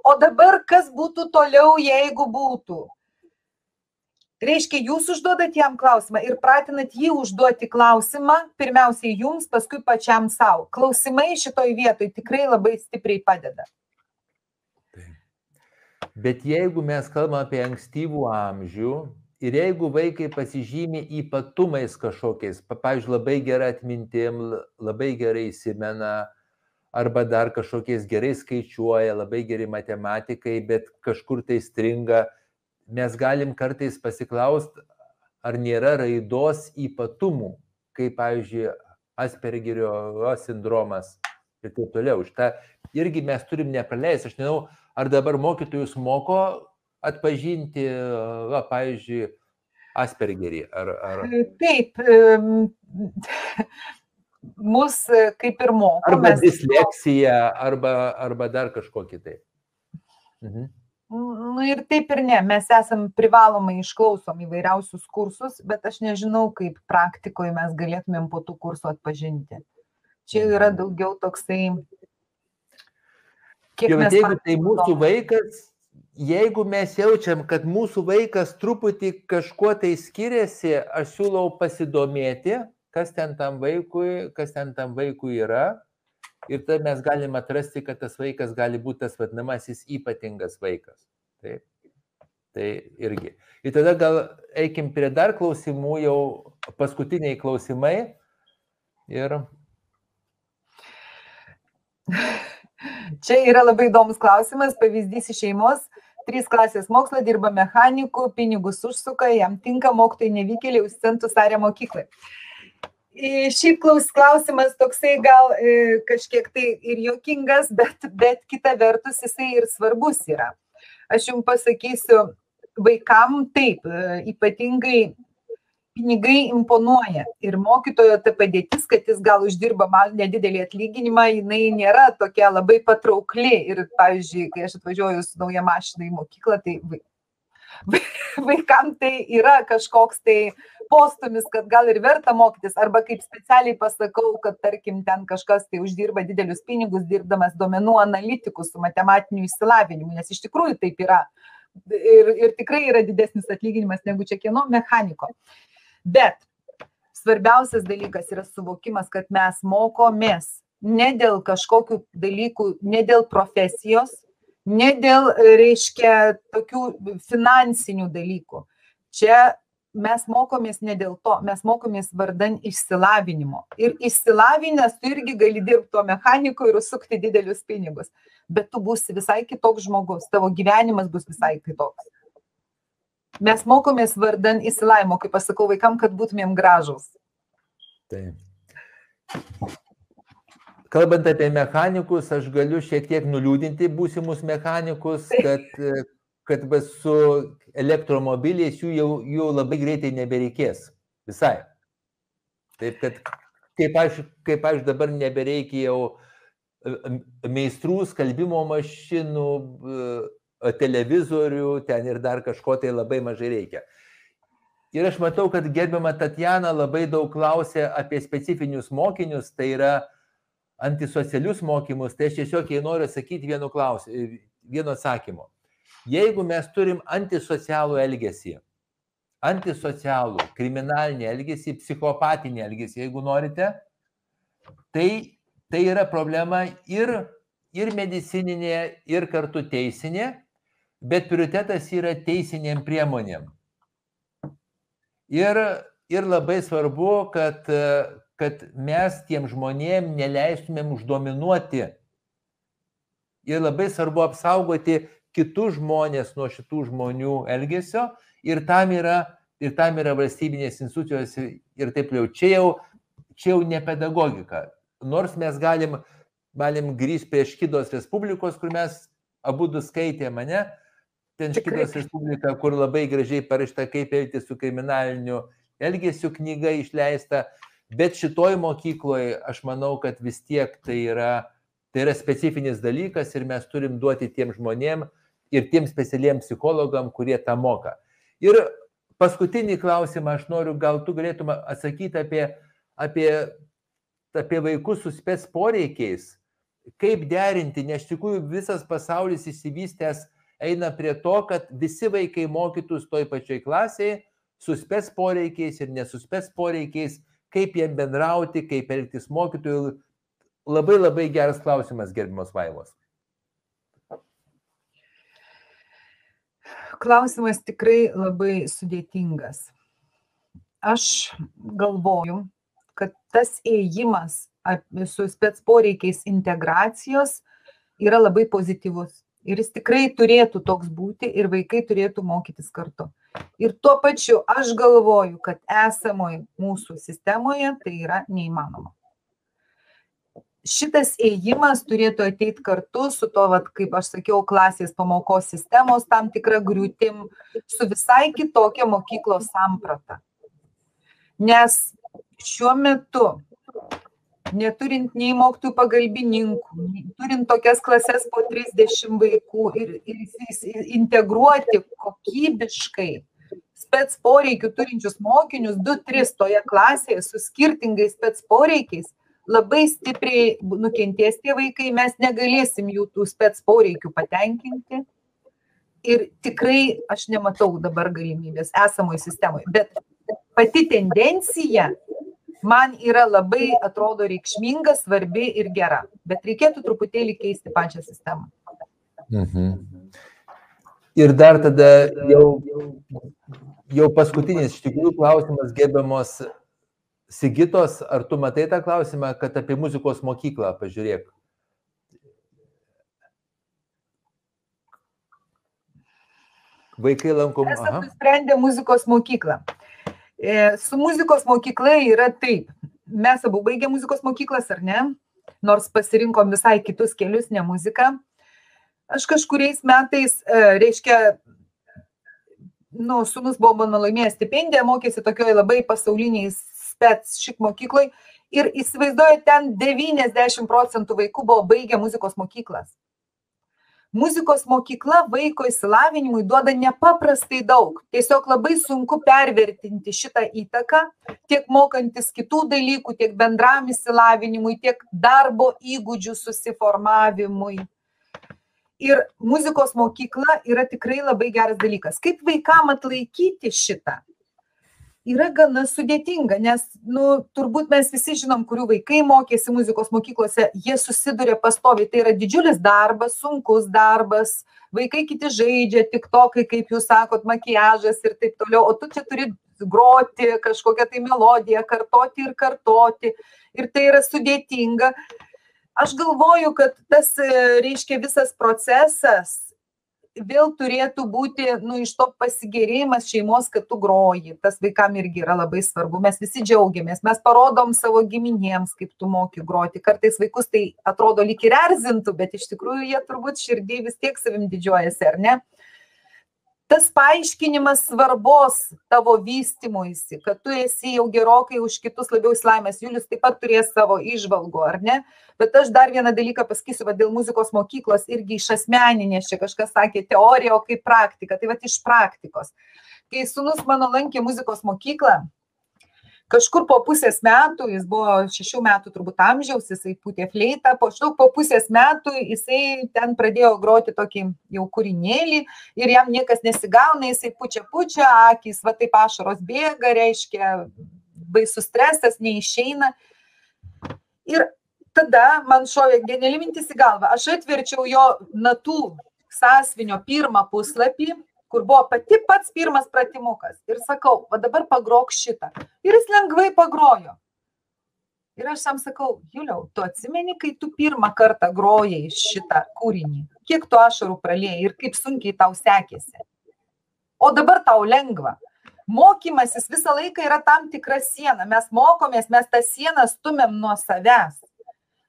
o dabar kas būtų toliau, jeigu būtų reiškia jūs užduodat jam klausimą ir pratinat jį užduoti klausimą pirmiausiai jums paskui pačiam sau. Klausimai šitoj vietoj tikrai labai stipriai padeda. Bet jeigu mes kalbam apie ankstyvų amžių ir jeigu vaikai pasižymi ypatumais kažkokiais pavyzdžiui labai gera atmintim labai gerai įsimena arba dar kažkokiais gerai skaičiuoja labai geri matematikai bet kažkur tai stringa mes galim kartais pasiklausti, ar nėra raidos ypatumų, kaip, pavyzdžiui, Aspergerio sindromas ir taip toliau. Šitą irgi mes turim nepraleisti. Aš nežinau, ar dabar mokytojus moko atpažinti, va, pavyzdžiui, Aspergerį. Ar, ar... Taip, mus kaip ir moko. Arba mes... disleksija, arba, arba dar kažkokį tai. Mhm. Nu ir taip ir ne, mes esam privalomai išklausom įvairiausius kursus, bet aš nežinau, kaip praktikoje mes galėtumėm po tų kursų atpažinti. Čia yra daugiau toksai. Kiek Jau, jeigu tai mūsų vaikas, jeigu mes jaučiam, kad mūsų vaikas truputį kažkuo tai skiriasi, aš siūlau pasidomėti, kas ten tam vaikui, kas ten tam vaikui yra ir tada mes galim atrasti, kad tas vaikas gali būti tas vadinamasis ypatingas vaikas. Taip. Tai irgi. Ir tada gal eikim prie dar klausimų, jau paskutiniai klausimai. Ir. Čia yra labai įdomus klausimas, pavyzdys iš šeimos. Trys klasės mokslo dirba mechanikų, pinigus užsuka, jam tinka mokytojai nevykėliai už centus arė mokyklai. Šiaip klaus, klausimas toksai gal e, kažkiek tai ir jokingas, bet, bet kita vertus jisai ir svarbus yra. Aš jums pasakysiu, vaikam taip, e, ypatingai pinigai imponuoja ir mokytojo ta padėtis, kad jis gal uždirba nedidelį atlyginimą, jinai nėra tokia labai patraukli. Ir, pavyzdžiui, kai aš atvažiuoju su nauja mašina į mokyklą, tai vaikam tai yra kažkoks tai postumis, kad gal ir verta mokytis, arba kaip specialiai pasakau, kad tarkim ten kažkas tai uždirba didelius pinigus dirbdamas duomenų analitiku su matematiniu išsilavinimu, nes iš tikrųjų taip yra. Ir, ir tikrai yra didesnis atlyginimas negu čia kieno mechaniko. Bet svarbiausias dalykas yra suvokimas, kad mes mokomės ne dėl kažkokių dalykų, ne dėl profesijos, ne dėl, reiškia, tokių finansinių dalykų. Čia mes mokomės ne dėl to, mes mokomės vardan išsilavinimo. Ir išsilavinęs tu irgi gali dirbti to mechaniku ir užsukti didelius pinigus. Bet tu būsi visai kitoks žmogus, tavo gyvenimas bus visai kitoks. Mes mokomės vardan įsilavimo, kaip pasakau vaikam, kad būtumėm gražus. Taip. Kalbant apie mechanikus, aš galiu šiek tiek nuliūdinti būsimus mechanikus, kad kad su elektromobiliais jų jau, jų labai greitai nebereikės. Visai. Taip kad kaip aš, kaip aš dabar nebereikia jau e, meistrų, skalbimo mašinų, e, televizorių, ten ir dar kažko tai labai mažai reikia. Ir aš matau, kad gerbiama Tatjana labai daug klausė apie specifinius mokinius, tai yra antisocialius mokymus, tai aš tiesiog jai noriu sakyti vienu, klaus, vienu atsakymu. Jeigu mes turim antisocialų elgesį, antisocialų, kriminalinį elgesį, psichopatinį elgesį, jeigu norite, tai, tai yra problema ir, ir medicininė, ir kartu teisinė, bet prioritetas yra teisiniam priemonėm. Ir, ir labai svarbu, kad, kad mes tiem žmonėm neleistumėm uždominuoti. Ir labai svarbu apsaugoti kitus žmonės nuo šitų žmonių elgesio ir tam yra, ir tam yra valstybinės institucijos ir taip jau. Čia jau, čia jau ne pedagogika. Nors mes galim, galim grįžti prie Škidos Respublikos, kur mes abu du skaitėme mane, ten Škidos Respublika, kur labai gražiai parašta, kaip elgtis su kriminaliniu elgesiu knyga išleista, bet šitoj mokykloje aš manau, kad vis tiek tai yra, tai yra specifinis dalykas ir mes turim duoti tiem žmonėm ir tiem specialiem psichologam, kurie tą moka. Ir paskutinį klausimą aš noriu, gal tu galėtum atsakyti apie, apie, apie vaikus su spets poreikiais, kaip derinti, nes iš tikrųjų visas pasaulis įsivystęs eina prie to, kad visi vaikai mokytųs toj pačioj klasėje, su spets poreikiais ir nesu spets poreikiais, kaip jiem bendrauti, kaip elgtis mokytojų. Labai labai geras klausimas, gerbimos vaivos. Klausimas tikrai labai sudėtingas. Aš galvoju, kad tas ėjimas su spets poreikiais integracijos yra labai pozityvus. Ir jis tikrai turėtų toks būti ir vaikai turėtų mokytis kartu. Ir tuo pačiu aš galvoju, kad esamoje mūsų sistemoje tai yra neįmanoma. Šitas ėjimas turėtų ateiti kartu su to, vat, kaip aš sakiau, klasės pamokos sistemos tam tikra griūtim, su visai kitokia mokyklos samprata. Nes šiuo metu neturint nei mokytojų pagalbininkų, turint tokias klases po 30 vaikų ir, ir integruoti kokybiškai spets poreikių turinčius mokinius, 2-3 toje klasėje su skirtingais spets poreikiais, labai stipriai nukentės tie vaikai, mes negalėsim jų tų spets poreikių patenkinti. Ir tikrai aš nematau dabar galimybės esamoje sistemoje. Bet pati tendencija man yra labai, atrodo, reikšminga, svarbi ir gera. Bet reikėtų truputėlį keisti pačią sistemą. Mhm. Ir dar tada jau, jau paskutinis iš tikrųjų klausimas, gerbiamos Sigitos, ar tu matai tą klausimą, kad apie muzikos mokyklą pažiūrėk? Vaikai lankom. Esame nusprendę muzikos mokyklą. E, su muzikos mokykla yra taip. Mes abu baigėme muzikos mokyklas, ar ne? Nors pasirinkom visai kitus kelius, ne muziką. Aš kažkuriais metais, e, reiškia, nu, sunus buvo mano laimėjęs stipendiją, mokėsi tokioje labai pasauliniai spets šik mokyklai ir įsivaizduoju, ten 90 procentų vaikų buvo baigę muzikos mokyklas muzikos mokykla vaiko išsilavinimui duoda nepaprastai daug. Tiesiog labai sunku pervertinti šitą įtaką, tiek mokantis kitų dalykų, tiek bendram išsilavinimui, tiek darbo įgūdžių susiformavimui. Ir muzikos mokykla yra tikrai labai geras dalykas. Kaip vaikam atlaikyti šitą? Yra gana sudėtinga, nes, nu, turbūt mes visi žinom, kurių vaikai mokėsi muzikos mokyklose, jie susiduria pastoviai, tai yra didžiulis darbas, sunkus darbas, vaikai kiti žaidžia, tik tokai, kaip jūs sakot, makiažas ir taip toliau, o tu čia turi groti kažkokią tai melodiją, kartoti ir kartoti, ir tai yra sudėtinga. Aš galvoju, kad tas, reiškia, visas procesas vėl turėtų būti nu iš to pasigėrėjimas šeimos kad tu groji. Tas vaikam irgi yra labai svarbu. Mes visi džiaugiamės. Mes parodom savo giminėms kaip tu moki groti. Kartais vaikus tai atrodo lyg ir erzintų bet iš tikrųjų jie turbūt širdy vis tiek savim didžiuojasi ar ne tas paaiškinimas svarbos tavo vystymuisi, kad tu esi jau gerokai už kitus labiau įsilaimęs. Julius taip pat turės savo išvalgų, ar ne? Bet aš dar vieną dalyką pasakysiu, va, dėl muzikos mokyklos irgi iš asmeninės, čia kažkas sakė teorija, o kaip praktika. Tai va iš praktikos. Kai sunus mano lankė muzikos mokyklą, kažkur po pusės metų, jis buvo šešių metų turbūt amžiaus, jisai pūtė fleitą, po šdaug po pusės metų jisai ten pradėjo groti tokį jau kūrinėlį ir jam niekas nesigauna, jisai pučia pučia, akis, va taip ašaros bėga, reiškia, baisus stresas, neišeina. Ir tada man šovė geniali mintis į galvą, aš atverčiau jo natų sąsvinio pirmą puslapį kur buvo pati pats pirmas pratimukas. Ir sakau, va dabar pagrok šitą. Ir jis lengvai pagrojo. Ir aš jam sakau, Juliau, tu atsimeni, kai tu pirmą kartą grojai šitą kūrinį, kiek tu ašarų praliejai ir kaip sunkiai tau sekėsi. O dabar tau lengva. Mokymasis visą laiką yra tam tikra siena. Mes mokomės, mes tą sieną stumėm nuo savęs.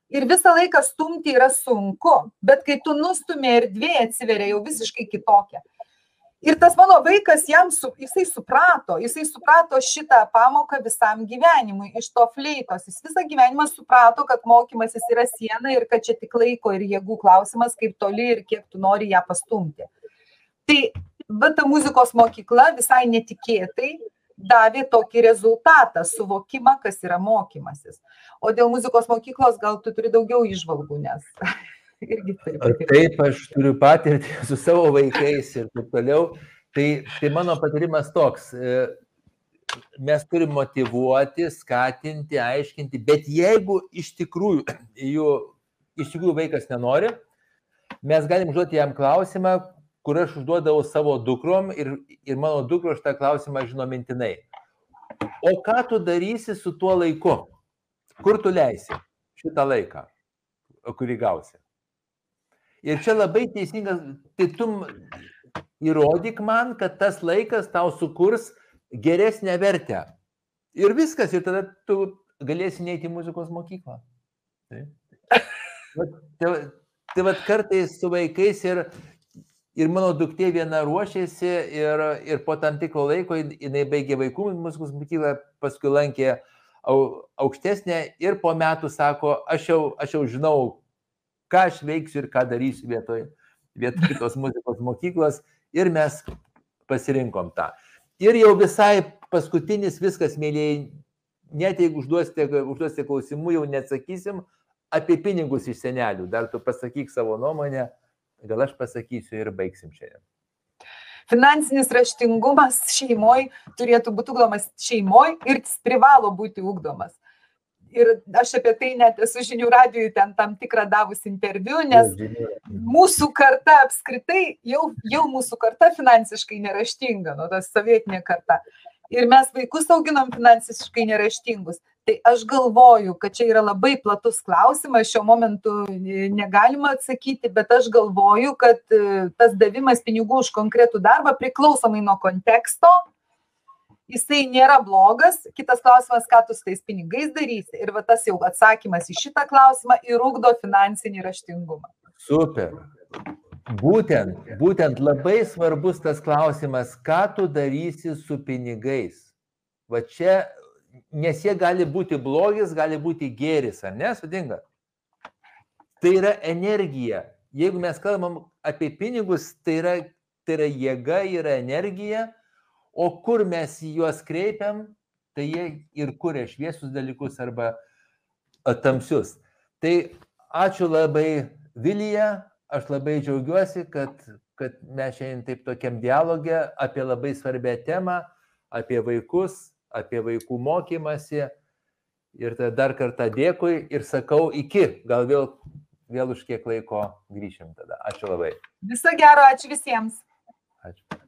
Ir visą laiką stumti yra sunku, bet kai tu nustumė erdvė atsiveria jau visiškai kitokia. Ir tas mano vaikas jam, su, jisai suprato, jisai suprato šitą pamoką visam gyvenimui iš to fleitos. Jis visą gyvenimą suprato, kad mokymasis yra siena ir kad čia tik laiko ir jėgų klausimas, kaip toli ir kiek tu nori ją pastumti. Tai bet ta muzikos mokykla visai netikėtai davė tokį rezultatą, suvokimą, kas yra mokymasis. O dėl muzikos mokyklos gal tu turi daugiau išvalgų, nes irgi taip. Taip, aš turiu patirtį su savo vaikais ir taip toliau. Tai, tai mano patarimas toks. E, mes turim motivuoti, skatinti, aiškinti, bet jeigu iš tikrųjų, jų, iš tikrųjų vaikas nenori, mes galim užduoti jam klausimą, kur aš užduodavau savo dukrom ir, ir mano dukro šitą klausimą žino mintinai. O ką tu darysi su tuo laiku? Kur tu leisi šitą laiką, kurį gausi? Ir čia labai teisingas, tai tu įrodyk man, kad tas laikas tau sukurs geresnę vertę. Ir viskas, ir tada tu galėsi neiti į muzikos mokyklą. Tai, tai, tai vad kartais su vaikais ir, ir mano duktė viena ruošėsi ir, ir po tam tikro laiko jinai baigė vaikų muzikos mokyklą, paskui lankė aukštesnė ir po metų sako, aš jau, aš jau žinau, ką aš veiksiu ir ką darysiu vietoj, vietoj tos muzikos mokyklos ir mes pasirinkom tą. Ir jau visai paskutinis viskas, mėlyjei, net jeigu užduosite, užduosite klausimų, jau neatsakysim apie pinigus iš senelių. Dar tu pasakyk savo nuomonę, gal aš pasakysiu ir baigsim šiandien. Finansinis raštingumas šeimoje turėtų būti ugdomas šeimoje ir privalo būti ugdomas ir aš apie tai net esu žinių radijui ten tam tikrą davus interviu, nes mūsų karta apskritai, jau, jau mūsų karta finansiškai neraštinga, nu, tas sovietinė karta. Ir mes vaikus auginam finansiškai neraštingus. Tai aš galvoju, kad čia yra labai platus klausimas, šiuo momentu negalima atsakyti, bet aš galvoju, kad tas davimas pinigų už konkretų darbą priklausomai nuo konteksto, jisai nėra blogas. Kitas klausimas, ką tu su tais pinigais darysi. Ir va tas jau atsakymas į šitą klausimą ir ūkdo finansinį raštingumą. Super. Būtent, būtent labai svarbus tas klausimas, ką tu darysi su pinigais. Va čia, nes jie gali būti blogis, gali būti gėris, ar ne, sudinga? Tai yra energija. Jeigu mes kalbam apie pinigus, tai yra, tai yra jėga, yra energija, o kur mes juos kreipiam, tai jie ir kuria šviesius dalykus arba tamsius. Tai ačiū labai Vilija, aš labai džiaugiuosi, kad, kad mes šiandien taip tokiam dialogė apie labai svarbę temą, apie vaikus, apie vaikų mokymasi. Ir tada dar kartą dėkui ir sakau iki, gal vėl, vėl už kiek laiko grįšim tada. Ačiū labai. Viso gero, ačiū visiems. Ačiū.